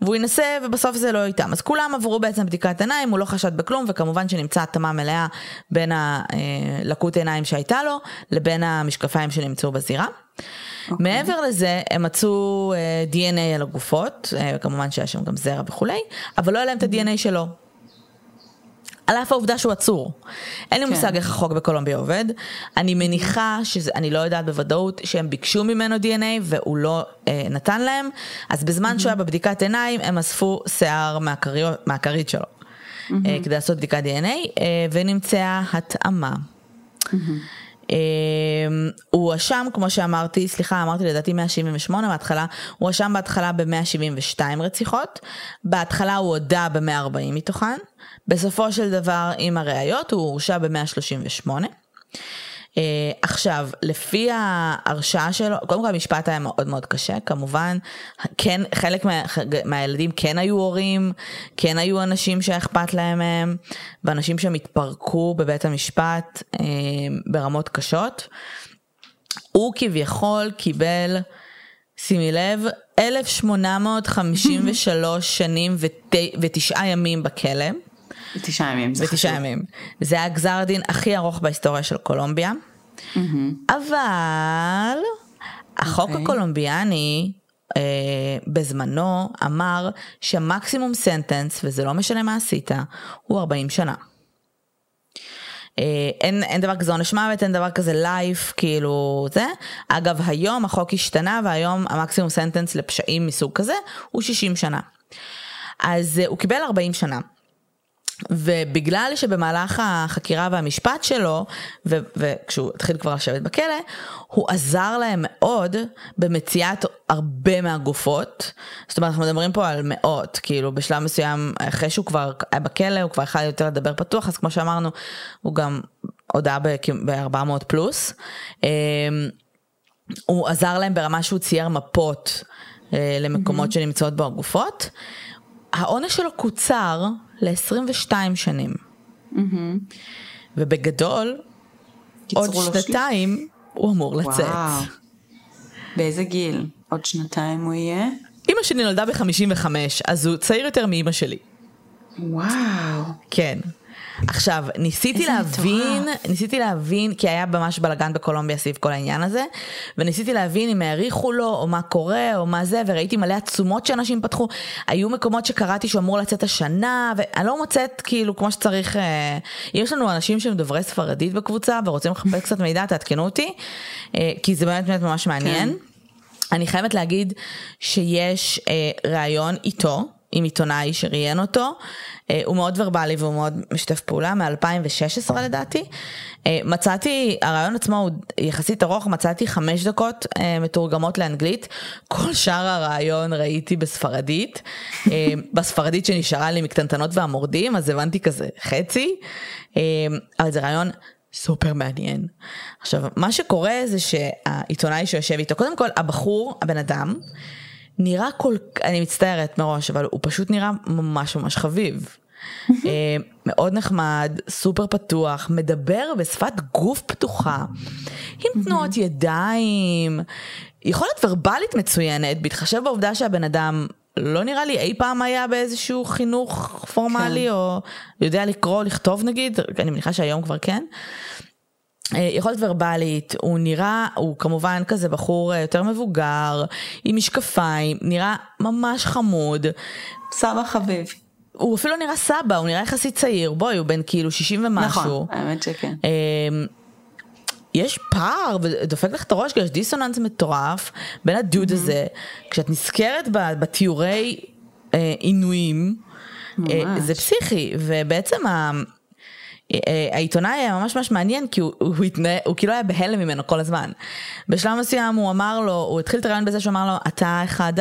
Speaker 1: והוא ינסה ובסוף זה לא איתם. אז כולם עברו בעצם בדיקת עיניים, הוא לא חשד בכלום, וכמובן שנמצא התאמה מלאה בין הלקות אה, עיניים שהייתה לו, לבין המשקפיים שנמצאו בזירה. Okay. אוקיי. מעבר לזה, הם מצאו uh, אה, DNA על הגופות, uh, כמובן שהיה שם גם זרע וכולי, אבל לא היה להם את ה-DNA שלו. על אף העובדה שהוא עצור. אין לי כן. מושג איך החוק בקולומביה עובד. אני מניחה שזה, אני לא יודעת בוודאות, שהם ביקשו ממנו DNA והוא לא אה, נתן להם, אז בזמן mm-hmm. שהוא היה בבדיקת עיניים, הם אספו שיער מהכרית שלו, mm-hmm. אה, כדי לעשות בדיקת DNA, אה, ונמצאה התאמה. Mm-hmm. אמ, הוא הואשם, כמו שאמרתי, סליחה, אמרתי לדעתי 178 בהתחלה, הוא הואשם בהתחלה ב-172 רציחות, בהתחלה הוא הודה ב-140 מתוכן, בסופו של דבר עם הראיות הוא הורשע ב-138. Uh, עכשיו, לפי ההרשעה שלו, קודם כל המשפט היה מאוד מאוד קשה, כמובן, כן, חלק מה, מהילדים כן היו הורים, כן היו אנשים שאכפת להם מהם, ואנשים שהם התפרקו בבית המשפט uh, ברמות קשות. הוא כביכול קיבל, שימי לב, 1,853 שנים ות, ותשעה ימים בכלא.
Speaker 2: ותשעה ימים.
Speaker 1: ותשעה ימים. זה היה גזר הדין הכי ארוך בהיסטוריה של קולומביה. Mm-hmm. אבל החוק okay. אוקיי. הקולומביאני אה, בזמנו אמר שהמקסימום סנטנס, וזה לא משנה מה עשית, הוא 40 שנה. אה, אין, אין דבר כזה עונש מוות, אין דבר כזה לייף, כאילו זה. אגב, היום החוק השתנה והיום המקסימום סנטנס לפשעים מסוג כזה הוא 60 שנה. אז אה, הוא קיבל 40 שנה. ובגלל שבמהלך החקירה והמשפט שלו, ו- וכשהוא התחיל כבר לשבת בכלא, הוא עזר להם מאוד במציאת הרבה מהגופות. זאת אומרת, אנחנו מדברים פה על מאות, כאילו בשלב מסוים, אחרי שהוא כבר היה בכלא, הוא כבר יכול יותר לדבר פתוח, אז כמו שאמרנו, הוא גם הודה ב-400 פלוס. אמ, הוא עזר להם ברמה שהוא צייר מפות אה, למקומות mm-hmm. שנמצאות בו הגופות. העונש שלו קוצר ל-22 שנים. Mm-hmm. ובגדול, עוד שנתיים הוא אמור לצאת.
Speaker 2: באיזה גיל? עוד שנתיים הוא יהיה?
Speaker 1: אימא שלי נולדה ב-55, אז הוא צעיר יותר מאימא שלי.
Speaker 2: וואו.
Speaker 1: כן. עכשיו, ניסיתי להבין, מטורף. ניסיתי להבין, כי היה ממש בלאגן בקולומביה סביב כל העניין הזה, וניסיתי להבין אם העריכו לו, או מה קורה, או מה זה, וראיתי מלא עצומות שאנשים פתחו. היו מקומות שקראתי שהוא אמור לצאת השנה, ואני לא מוצאת כאילו כמו שצריך, אה, יש לנו אנשים שהם דוברי ספרדית בקבוצה, ורוצים לחפש קצת מידע, תעדכנו אותי, אה, כי זה באמת באמת ממש מעניין. כן. אני חייבת להגיד שיש אה, ראיון איתו. עם עיתונאי שראיין אותו, אה, הוא מאוד ורבלי והוא מאוד משתף פעולה, מ-2016 לדעתי. אה, מצאתי, הרעיון עצמו הוא יחסית ארוך, מצאתי חמש דקות אה, מתורגמות לאנגלית, כל שאר הרעיון ראיתי בספרדית, בספרדית שנשארה לי מקטנטנות והמורדים, אז הבנתי כזה חצי, אבל זה רעיון סופר מעניין. עכשיו, מה שקורה זה שהעיתונאי שיושב איתו, קודם כל הבחור, הבן אדם, נראה כל, אני מצטערת מראש, אבל הוא פשוט נראה ממש ממש חביב. אה, מאוד נחמד, סופר פתוח, מדבר בשפת גוף פתוחה, עם תנועות ידיים, יכולת ורבלית מצוינת, בהתחשב בעובדה שהבן אדם לא נראה לי אי פעם היה באיזשהו חינוך פורמלי, כן. או יודע לקרוא, לכתוב נגיד, אני מניחה שהיום כבר כן. אה, יכולת ורבלית, הוא נראה, הוא כמובן כזה בחור אה, יותר מבוגר, עם משקפיים, נראה ממש חמוד.
Speaker 2: סבא חביב.
Speaker 1: הוא אפילו נראה סבא, הוא נראה יחסית צעיר, בואי, הוא בן כאילו 60 ומשהו.
Speaker 2: נכון, האמת שכן. אמ,
Speaker 1: יש פער, ודופק לך את הראש, כי יש דיסוננס מטורף בין הדוד הזה, כשאת נזכרת בתיאורי אה, עינויים, זה פסיכי, ובעצם אה, העיתונאי היה ממש ממש מעניין כי הוא, הוא, התנה, הוא כאילו היה בהלם ממנו כל הזמן. בשלב מסוים הוא אמר לו, הוא התחיל את הרעיון בזה שהוא אמר לו, אתה אחד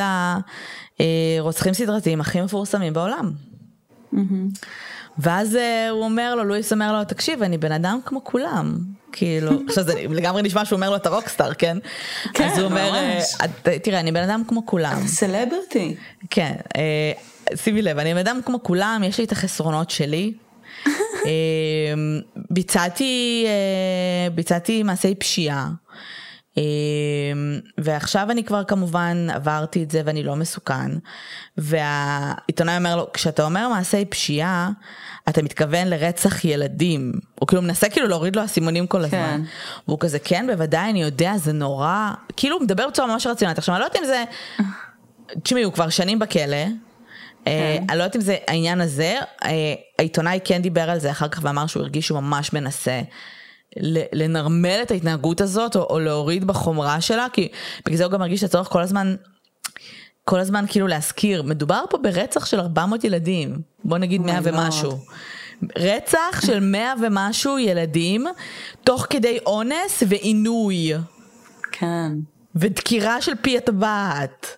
Speaker 1: הרוצחים סדרתיים הכי מפורסמים בעולם. ואז אה, הוא אומר לו, לואיס אומר לו, תקשיב, אני בן אדם כמו כולם. כאילו, עכשיו זה לגמרי נשמע שהוא אומר לו, אתה רוקסטאר, כן?
Speaker 2: כן,
Speaker 1: אז הוא אומר, אה, תראה, אני בן אדם כמו כולם.
Speaker 2: סלברטי.
Speaker 1: כן, שימי לב, אני בן אדם כמו כולם, יש לי את החסרונות שלי. אמ, ביצעתי, אה, ביצעתי מעשי פשיעה. אמ, ועכשיו אני כבר כמובן עברתי את זה ואני לא מסוכן. והעיתונאי אומר לו, כשאתה אומר מעשי פשיעה, אתה מתכוון לרצח ילדים. הוא כאילו מנסה כאילו להוריד לו אסימונים כל הזמן. כן. והוא כזה, כן, בוודאי, אני יודע, זה נורא. כאילו הוא מדבר בצורה ממש רציונלית. עכשיו, אני לא יודעת אם זה... תשמעי, הוא כבר שנים בכלא. אה, כן. אני לא יודעת אם זה העניין הזה, אה, העיתונאי כן דיבר על זה אחר כך ואמר שהוא הרגיש שהוא ממש מנסה. לנרמל את ההתנהגות הזאת או, או להוריד בחומרה שלה כי בגלל זה הוא גם מרגיש את הצורך כל הזמן כל הזמן כאילו להזכיר מדובר פה ברצח של 400 ילדים בוא נגיד 100 ומשהו. רצח של 100 ומשהו ילדים תוך כדי אונס ועינוי.
Speaker 2: כן.
Speaker 1: ודקירה של פי הטבעת.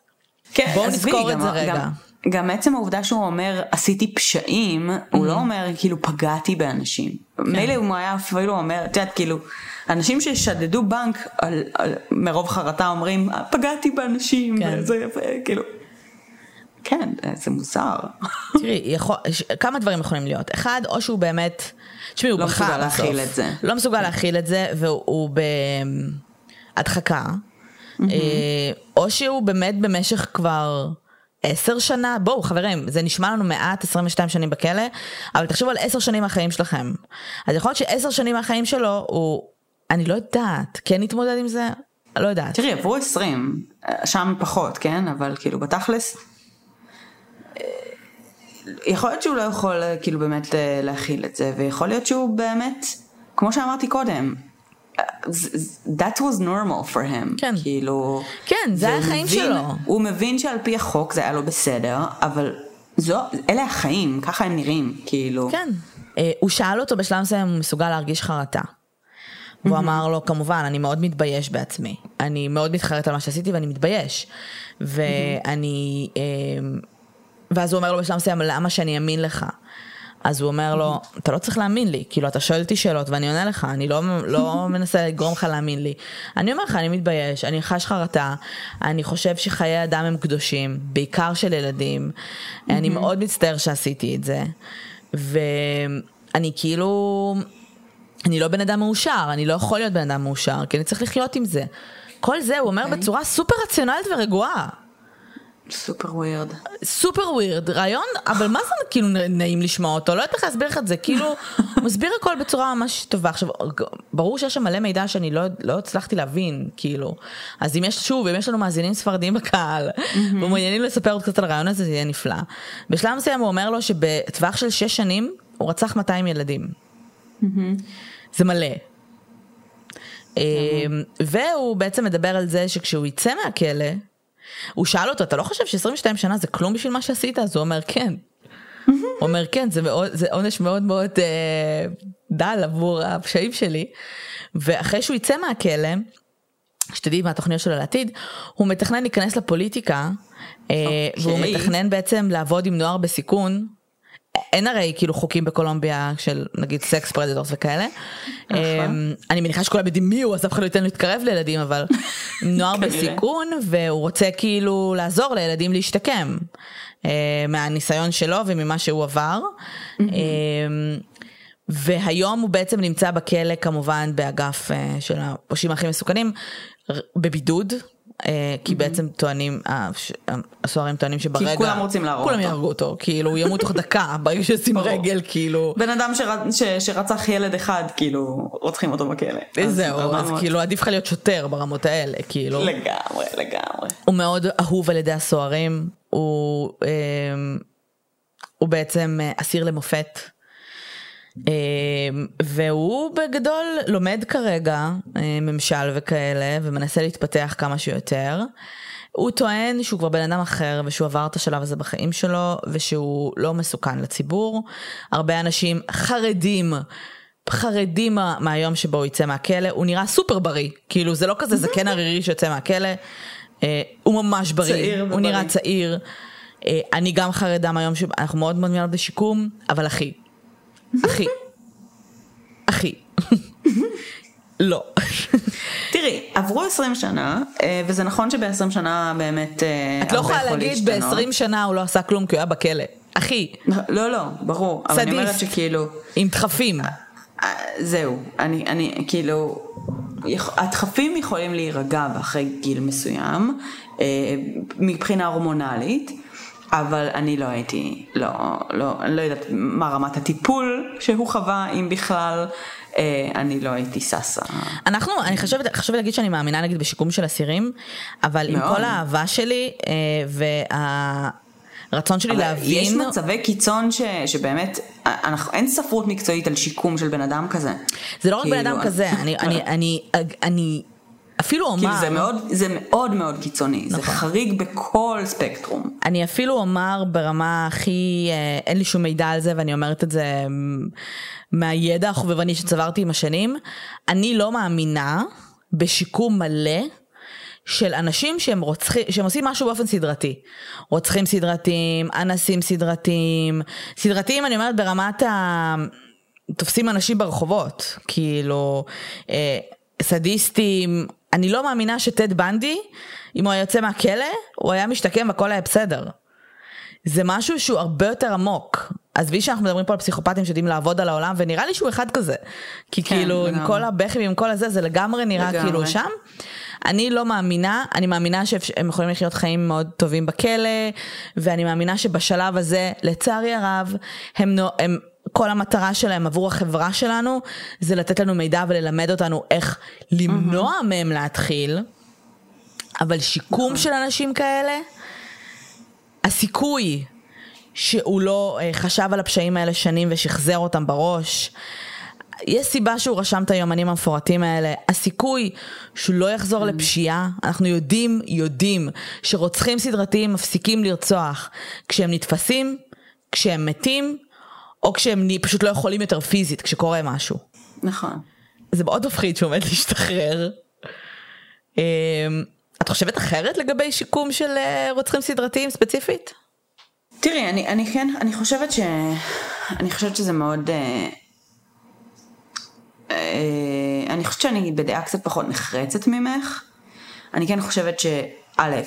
Speaker 1: כן, בואו נזכור את זה רגע. גם...
Speaker 2: גם עצם העובדה שהוא אומר עשיתי פשעים, mm-hmm. הוא לא אומר כאילו פגעתי באנשים. כן. מילא הוא היה אפילו אומר, את יודעת כאילו, אנשים ששדדו בנק על, על, מרוב חרטה אומרים פגעתי באנשים, כן. וזה כאילו. כן, זה מוזר.
Speaker 1: תראי, יכול, כמה דברים יכולים להיות. אחד, או שהוא באמת, תשמעי, הוא
Speaker 2: לא מסוגל להכיל את זה.
Speaker 1: לא מסוגל להכיל את זה, והוא בהדחקה. Mm-hmm. או שהוא באמת במשך כבר... עשר שנה, בואו חברים, זה נשמע לנו מעט, 22 שנים בכלא, אבל תחשבו על עשר שנים מהחיים שלכם. אז יכול להיות שעשר שנים מהחיים שלו הוא, אני לא יודעת, כן נתמודד עם זה? לא יודעת.
Speaker 2: תראי, עברו 20, שם פחות, כן? אבל כאילו בתכלס, אה, יכול להיות שהוא לא יכול כאילו באמת אה, להכיל את זה, ויכול להיות שהוא באמת, כמו שאמרתי קודם, that was normal for him.
Speaker 1: כן.
Speaker 2: כאילו...
Speaker 1: כן, זה היה החיים שלו.
Speaker 2: הוא מבין שעל פי החוק זה היה לו בסדר, אבל זו, אלה החיים, ככה הם נראים, כאילו.
Speaker 1: כן. אה, הוא שאל אותו בשלב מסוים אם הוא מסוגל להרגיש חרטה. והוא אמר לו, כמובן, אני מאוד מתבייש בעצמי. אני מאוד מתחרט על מה שעשיתי ואני מתבייש. ואני... אה, ואז הוא אומר לו בשלב מסוים, למה שאני אאמין לך? אז הוא אומר לו, אתה לא צריך להאמין לי, כאילו אתה שואל אותי שאלות ואני עונה לך, אני לא, לא מנסה לגרום לך להאמין לי. אני אומר לך, אני מתבייש, אני חש חרטה, אני חושב שחיי אדם הם קדושים, בעיקר של ילדים, אני מאוד מצטער שעשיתי את זה, ואני כאילו, אני לא בן אדם מאושר, אני לא יכול להיות בן אדם מאושר, כי אני צריך לחיות עם זה. כל זה הוא אומר okay. אוקיי. בצורה סופר רציונלית ורגועה.
Speaker 2: סופר ווירד.
Speaker 1: סופר ווירד, רעיון, אבל מה זה כאילו נעים לשמוע אותו? לא יודעת איך להסביר לך את זה, כאילו, הוא מסביר הכל בצורה ממש טובה. עכשיו, ברור שיש שם מלא מידע שאני לא, לא הצלחתי להבין, כאילו. אז אם יש, שוב, אם יש לנו מאזינים ספרדים בקהל, ומעוניינים לספר עוד קצת על הרעיון הזה, זה יהיה נפלא. בשלב מסוים הוא אומר לו שבטווח של שש שנים, הוא רצח 200 ילדים. זה מלא. אמ, והוא בעצם מדבר על זה שכשהוא יצא מהכלא, הוא שאל אותו, אתה לא חושב ש-22 שנה זה כלום בשביל מה שעשית? אז הוא אומר, כן. הוא אומר, כן, זה, מאוד, זה עונש מאוד מאוד אה, דל עבור הפשעים שלי. ואחרי שהוא יצא מהכלא, שתדעי מה התוכניות שלו לעתיד, הוא מתכנן להיכנס לפוליטיקה, okay. אה, אוקיי. והוא מתכנן בעצם לעבוד עם נוער בסיכון, אין הרי כאילו חוקים בקולומביה של נגיד sex predators וכאלה. נכון. אמ, אני מניחה שכולם יודעים מי הוא אז אף אחד לא ייתן להתקרב לילדים אבל נוער בסיכון והוא רוצה כאילו לעזור לילדים להשתקם אה, מהניסיון שלו וממה שהוא עבר. אמ, והיום הוא בעצם נמצא בכלא כמובן באגף אה, של הפושעים הכי מסוכנים בבידוד כי בעצם טוענים, אה, הסוהרים טוענים שברגע,
Speaker 2: כי כולם רוצים להרוג
Speaker 1: אותו, כולם יהרגו אותו, כאילו הוא ימות תוך דקה, ברגע שישים רגל, כאילו.
Speaker 2: בן אדם שרצח ילד אחד, כאילו, רוצחים אותו בכלא.
Speaker 1: זהו, אז כאילו עדיף לך להיות שוטר ברמות האלה, כאילו.
Speaker 2: לגמרי, לגמרי.
Speaker 1: הוא מאוד אהוב על ידי הסוהרים, הוא בעצם אסיר למופת. אמ, והוא בגדול לומד כרגע אה, ממשל וכאלה ומנסה להתפתח כמה שיותר. הוא טוען שהוא כבר בן אדם אחר ושהוא עבר את השלב הזה בחיים שלו ושהוא לא מסוכן לציבור. הרבה אנשים חרדים. חרדים מהיום שבו הוא יצא מהכלא, הוא נראה סופר בריא, כאילו זה לא כזה זקן ערירי שיוצא מהכלא, אה, הוא ממש בריא, צעיר הוא נראה צעיר. אה, אני גם חרדה מהיום שאנחנו מאוד מאוד מאוד בשיקום, אבל אחי, אחי. אחי. לא.
Speaker 2: תראי, עברו 20 שנה, אה, וזה נכון שב-20 שנה באמת
Speaker 1: אה, את לא יכולה להגיד ב-20 שנה הוא לא עשה כלום כי הוא היה בכלא. אחי.
Speaker 2: לא, לא, ברור. סדיסט. אבל אני אומרת שכאילו...
Speaker 1: עם דחפים.
Speaker 2: אה, זהו, אני, אני, כאילו, הדחפים יכולים להירגע אחרי גיל מסוים, מבחינה הורמונלית. אבל אני לא הייתי, לא, לא, אני לא יודעת מה רמת הטיפול שהוא חווה, אם בכלל, אה, אני לא הייתי ששה.
Speaker 1: אנחנו, אני חושבת, חשוב להגיד שאני מאמינה נגיד בשיקום של אסירים, אבל מאוד. עם כל האהבה שלי אה, וה... רצון שלי להבין.
Speaker 2: יש מצבי קיצון ש, שבאמת, אנחנו, אין ספרות מקצועית על שיקום של בן אדם כזה.
Speaker 1: זה לא רק בן אדם כאילו, כזה, אני, אני, אני, אני אפילו אומר...
Speaker 2: כאילו זה מאוד, זה מאוד מאוד קיצוני, נכון. זה חריג בכל ספקטרום.
Speaker 1: אני אפילו אומר ברמה הכי, אה, אין לי שום מידע על זה ואני אומרת את זה מהידע החובבני שצברתי עם השנים, אני לא מאמינה בשיקום מלא של אנשים שהם רוצחים, שהם עושים משהו באופן סדרתי. רוצחים סדרתיים, אנסים סדרתיים, סדרתיים אני אומרת ברמת ה... תופסים אנשים ברחובות, כאילו, אה, סדיסטים, אני לא מאמינה שטד בנדי, אם הוא היה יוצא מהכלא, הוא היה משתקם והכל היה בסדר. זה משהו שהוא הרבה יותר עמוק. עזבי שאנחנו מדברים פה על פסיכופטים שיודעים לעבוד על העולם, ונראה לי שהוא אחד כזה. כי כן, כאילו, לגמרי. עם כל הבכי ועם כל הזה, זה לגמרי נראה לגמרי. כאילו שם. אני לא מאמינה, אני מאמינה שהם יכולים לחיות חיים מאוד טובים בכלא, ואני מאמינה שבשלב הזה, לצערי הרב, הם, הם כל המטרה שלהם עבור החברה שלנו זה לתת לנו מידע וללמד אותנו איך למנוע mm-hmm. מהם להתחיל, אבל שיקום של אנשים כאלה, הסיכוי שהוא לא אה, חשב על הפשעים האלה שנים ושחזר אותם בראש, יש סיבה שהוא רשם את היומנים המפורטים האלה. הסיכוי שהוא לא יחזור mm. לפשיעה, אנחנו יודעים, יודעים, שרוצחים סדרתיים מפסיקים לרצוח כשהם נתפסים, כשהם מתים, או כשהם פשוט לא יכולים יותר פיזית, כשקורה משהו.
Speaker 2: נכון.
Speaker 1: זה מאוד מפחיד שהוא עומד להשתחרר. אמ, את חושבת אחרת לגבי שיקום של אה, רוצחים סדרתיים ספציפית?
Speaker 2: תראי, אני, אני כן, אני חושבת ש... אני חושבת שזה מאוד... אה, אה, אני חושבת שאני בדעה קצת פחות נחרצת ממך. אני כן חושבת שא',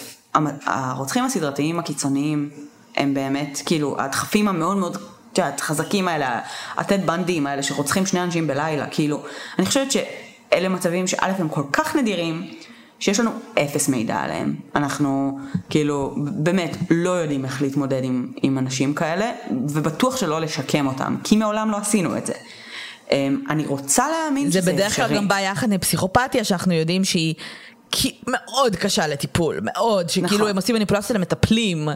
Speaker 2: הרוצחים הסדרתיים הקיצוניים הם באמת, כאילו, הדחפים המאוד מאוד את יודעת, חזקים האלה, הטד בנדים האלה שרוצחים שני אנשים בלילה, כאילו, אני חושבת שאלה מצבים שא' הם כל כך נדירים, שיש לנו אפס מידע עליהם. אנחנו כאילו באמת לא יודעים איך להתמודד עם, עם אנשים כאלה, ובטוח שלא לשקם אותם, כי מעולם לא עשינו את זה. אמ, אני רוצה להאמין שזה
Speaker 1: אפשרי. זה בדרך כלל גם בא יחד עם פסיכופתיה שאנחנו יודעים שהיא מאוד קשה לטיפול, מאוד, שכאילו נכון. הם עושים מניפולציה למטפלים,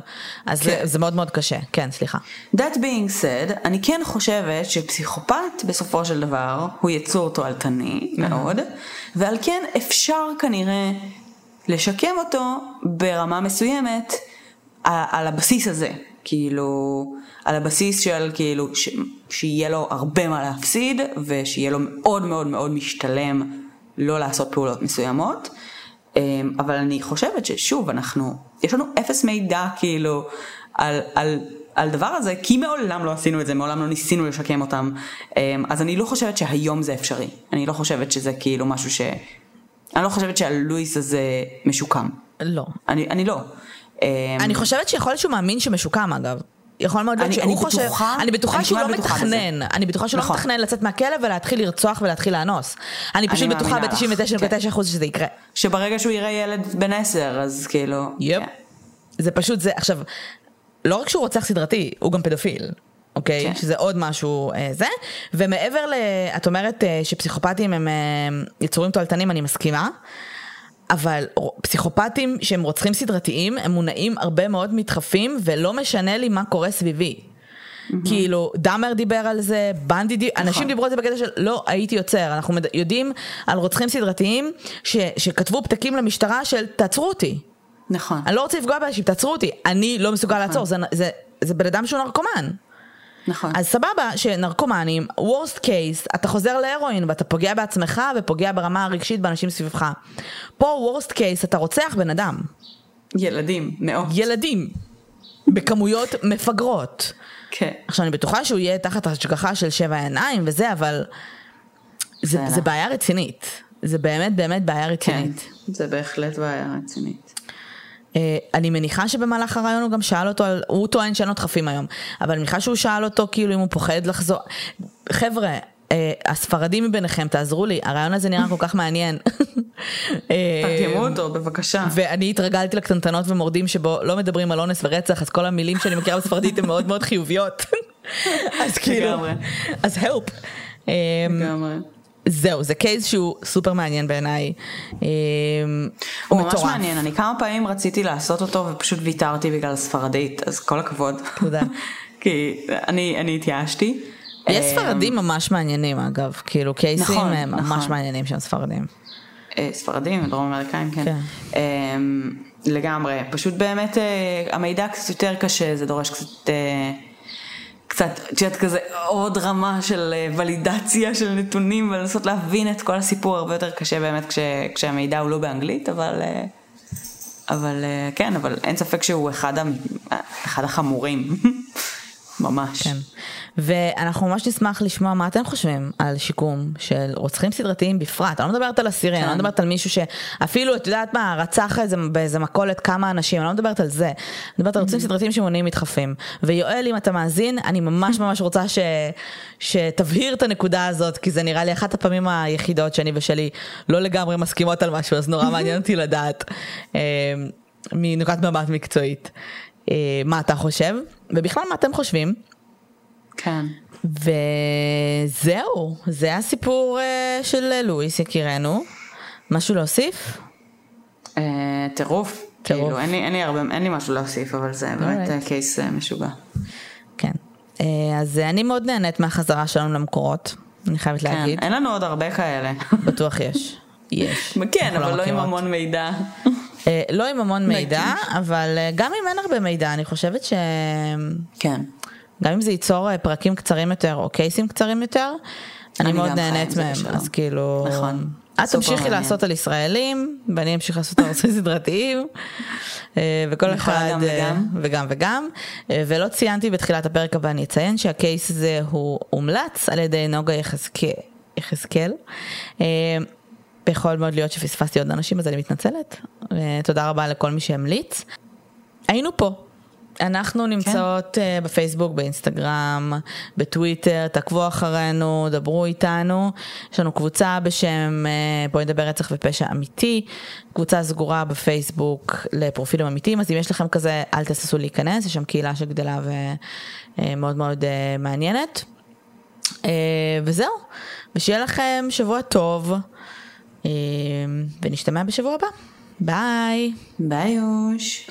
Speaker 1: אז כן. זה, זה מאוד מאוד קשה, כן, סליחה.
Speaker 2: That being said, אני כן חושבת שפסיכופת בסופו של דבר הוא יצור תועלתני מאוד, ועל כן אפשר כנראה לשקם אותו ברמה מסוימת על הבסיס הזה, כאילו, על הבסיס של כאילו, ש, שיהיה לו הרבה מה להפסיד, ושיהיה לו מאוד מאוד מאוד משתלם לא לעשות פעולות מסוימות. אמ, אבל אני חושבת ששוב, אנחנו, יש לנו אפס מידע כאילו על, על, על דבר הזה, כי מעולם לא עשינו את זה, מעולם לא ניסינו לשקם אותם, אמ, אז אני לא חושבת שהיום זה אפשרי, אני לא חושבת שזה כאילו משהו ש... אני לא חושבת שהלואיס הזה משוקם.
Speaker 1: לא.
Speaker 2: אני, אני לא.
Speaker 1: אמ, אני חושבת שיכול להיות שהוא מאמין שמשוקם אגב. יכול מאוד להיות שהוא חושב, בטוחה, אני בטוחה שהוא לא מתכנן, אני בטוחה שהוא לא נכון. מתכנן לצאת מהכלא ולהתחיל לרצוח ולהתחיל לאנוס. אני פשוט בטוחה ב-99.9% שזה יקרה.
Speaker 2: שברגע שהוא יראה ילד בן 10 אז כאילו...
Speaker 1: יפ. כן. זה פשוט זה, עכשיו, לא רק שהוא רוצח סדרתי, הוא גם פדופיל. אוקיי? כן. שזה עוד משהו אה, זה. ומעבר ל... את אומרת אה, שפסיכופטים הם אה, יצורים תועלתנים, אני מסכימה. אבל פסיכופטים שהם רוצחים סדרתיים, הם מונעים הרבה מאוד מדחפים, ולא משנה לי מה קורה סביבי. Mm-hmm. כאילו, דאמר דיבר על זה, בנדי דיבר, נכון. אנשים דיברו על זה בקטע של לא הייתי יוצר, אנחנו יודעים על רוצחים סדרתיים ש, שכתבו פתקים למשטרה של תעצרו אותי.
Speaker 2: נכון.
Speaker 1: אני לא רוצה לפגוע באנשים, תעצרו אותי, אני לא מסוגל נכון. לעצור, זה, זה, זה בן אדם שהוא נרקומן.
Speaker 2: נכון.
Speaker 1: אז סבבה שנרקומנים, וורסט קייס, אתה חוזר להרואין ואתה פוגע בעצמך ופוגע ברמה הרגשית באנשים סביבך. פה וורסט קייס אתה רוצח בן אדם.
Speaker 2: ילדים, מאות.
Speaker 1: ילדים. בכמויות מפגרות.
Speaker 2: כן.
Speaker 1: עכשיו אני בטוחה שהוא יהיה תחת השגחה של שבע עיניים וזה, אבל זה, זה בעיה רצינית. זה באמת באמת בעיה רצינית.
Speaker 2: כן, זה בהחלט בעיה רצינית.
Speaker 1: אה, אני מניחה שבמהלך הרעיון הוא גם שאל אותו, על, הוא טוען שאין לו דחפים היום, אבל אני מניחה שהוא שאל אותו כאילו אם הוא פוחד לחזור. חבר'ה, אה, הספרדים מביניכם, תעזרו לי, הרעיון הזה נראה כל כך מעניין.
Speaker 2: תרתמו אותו, בבקשה.
Speaker 1: ואני התרגלתי לקטנטנות ומורדים שבו לא מדברים על אונס ורצח, אז כל המילים שאני מכירה בספרדית הן מאוד מאוד חיוביות. אז כאילו, אז הלפ.
Speaker 2: לגמרי.
Speaker 1: זהו, זה קייס שהוא סופר מעניין בעיניי.
Speaker 2: אמ, הוא ממש מעניין, אני כמה פעמים רציתי לעשות אותו ופשוט ויתרתי בגלל ספרדית, אז כל הכבוד.
Speaker 1: תודה.
Speaker 2: כי אני, אני התייאשתי.
Speaker 1: יש אמ, ספרדים ממש מעניינים אגב, כאילו קייסים נכון, ממש נכון. מעניינים שהם ספרדים.
Speaker 2: אה, ספרדים, דרום אמריקאים, כן. כן. אמ, לגמרי, פשוט באמת אה, המידע קצת יותר קשה, זה דורש קצת... קצת, את יודעת, כזה עוד רמה של אה, ולידציה של נתונים ולנסות להבין את כל הסיפור הרבה יותר קשה באמת כש, כשהמידע הוא לא באנגלית, אבל, אה, אבל אה, כן, אבל אין ספק שהוא אחד, אחד החמורים, ממש.
Speaker 1: כן. ואנחנו ממש נשמח לשמוע מה אתם חושבים על שיקום של רוצחים סדרתיים בפרט. אני לא מדברת על אסירים, אני לא כן. מדברת על מישהו שאפילו, את יודעת מה, רצח איזה, באיזה מכולת כמה אנשים, אני לא מדברת על זה. אני מדברת על רוצחים mm-hmm. סדרתיים שמונעים מתחפים. ויואל, אם אתה מאזין, אני ממש ממש רוצה ש... שתבהיר את הנקודה הזאת, כי זה נראה לי אחת הפעמים היחידות שאני ושלי לא לגמרי מסכימות על משהו, אז נורא מעניין אותי לדעת אה, מנקודת מבט מקצועית. אה, מה אתה חושב, ובכלל מה אתם חושבים.
Speaker 2: כן.
Speaker 1: וזהו, זה הסיפור uh, של לואיס יקירנו. משהו להוסיף?
Speaker 2: טירוף. כאילו, אין לי, אין, לי הרבה, אין לי משהו להוסיף, אבל זה באמת right. קייס משוגע.
Speaker 1: כן. אז אני מאוד נהנית מהחזרה שלנו למקורות, אני חייבת כן, להגיד.
Speaker 2: אין לנו עוד הרבה כאלה.
Speaker 1: בטוח יש. יש.
Speaker 2: כן, אבל לא, לא עם המון מידע.
Speaker 1: לא עם המון מידע, אבל גם אם אין הרבה מידע, אני חושבת ש...
Speaker 2: כן.
Speaker 1: גם אם זה ייצור אה, פרקים קצרים יותר או קייסים קצרים יותר, אני, אני מאוד נהנית מהם, אז כאילו... נכון. את תמשיכי לעשות על ישראלים, ואני אמשיך לעשות על נושאים סדרתיים, אה, וכל אחד, גם אה, וגם. וגם וגם, ולא ציינתי בתחילת הפרק, אבל אני אציין שהקייס הזה הוא הומלץ על ידי נוגה יחזקאל. יכול מאוד להיות שפספסתי עוד אנשים, אז אני מתנצלת. תודה רבה לכל מי שהמליץ. היינו פה, אנחנו כן. נמצאות כן. בפייסבוק, באינסטגרם, בטוויטר, תעקבו אחרינו, דברו איתנו. יש לנו קבוצה בשם אה, בואי נדבר רצח ופשע אמיתי, קבוצה סגורה בפייסבוק לפרופילים אמיתיים, אז אם יש לכם כזה, אל תססו להיכנס, יש שם קהילה שגדלה ומאוד מאוד מעניינת. וזהו, ושיהיה לכם שבוע טוב, ונשתמע בשבוע הבא. ביי.
Speaker 2: ביי יוש.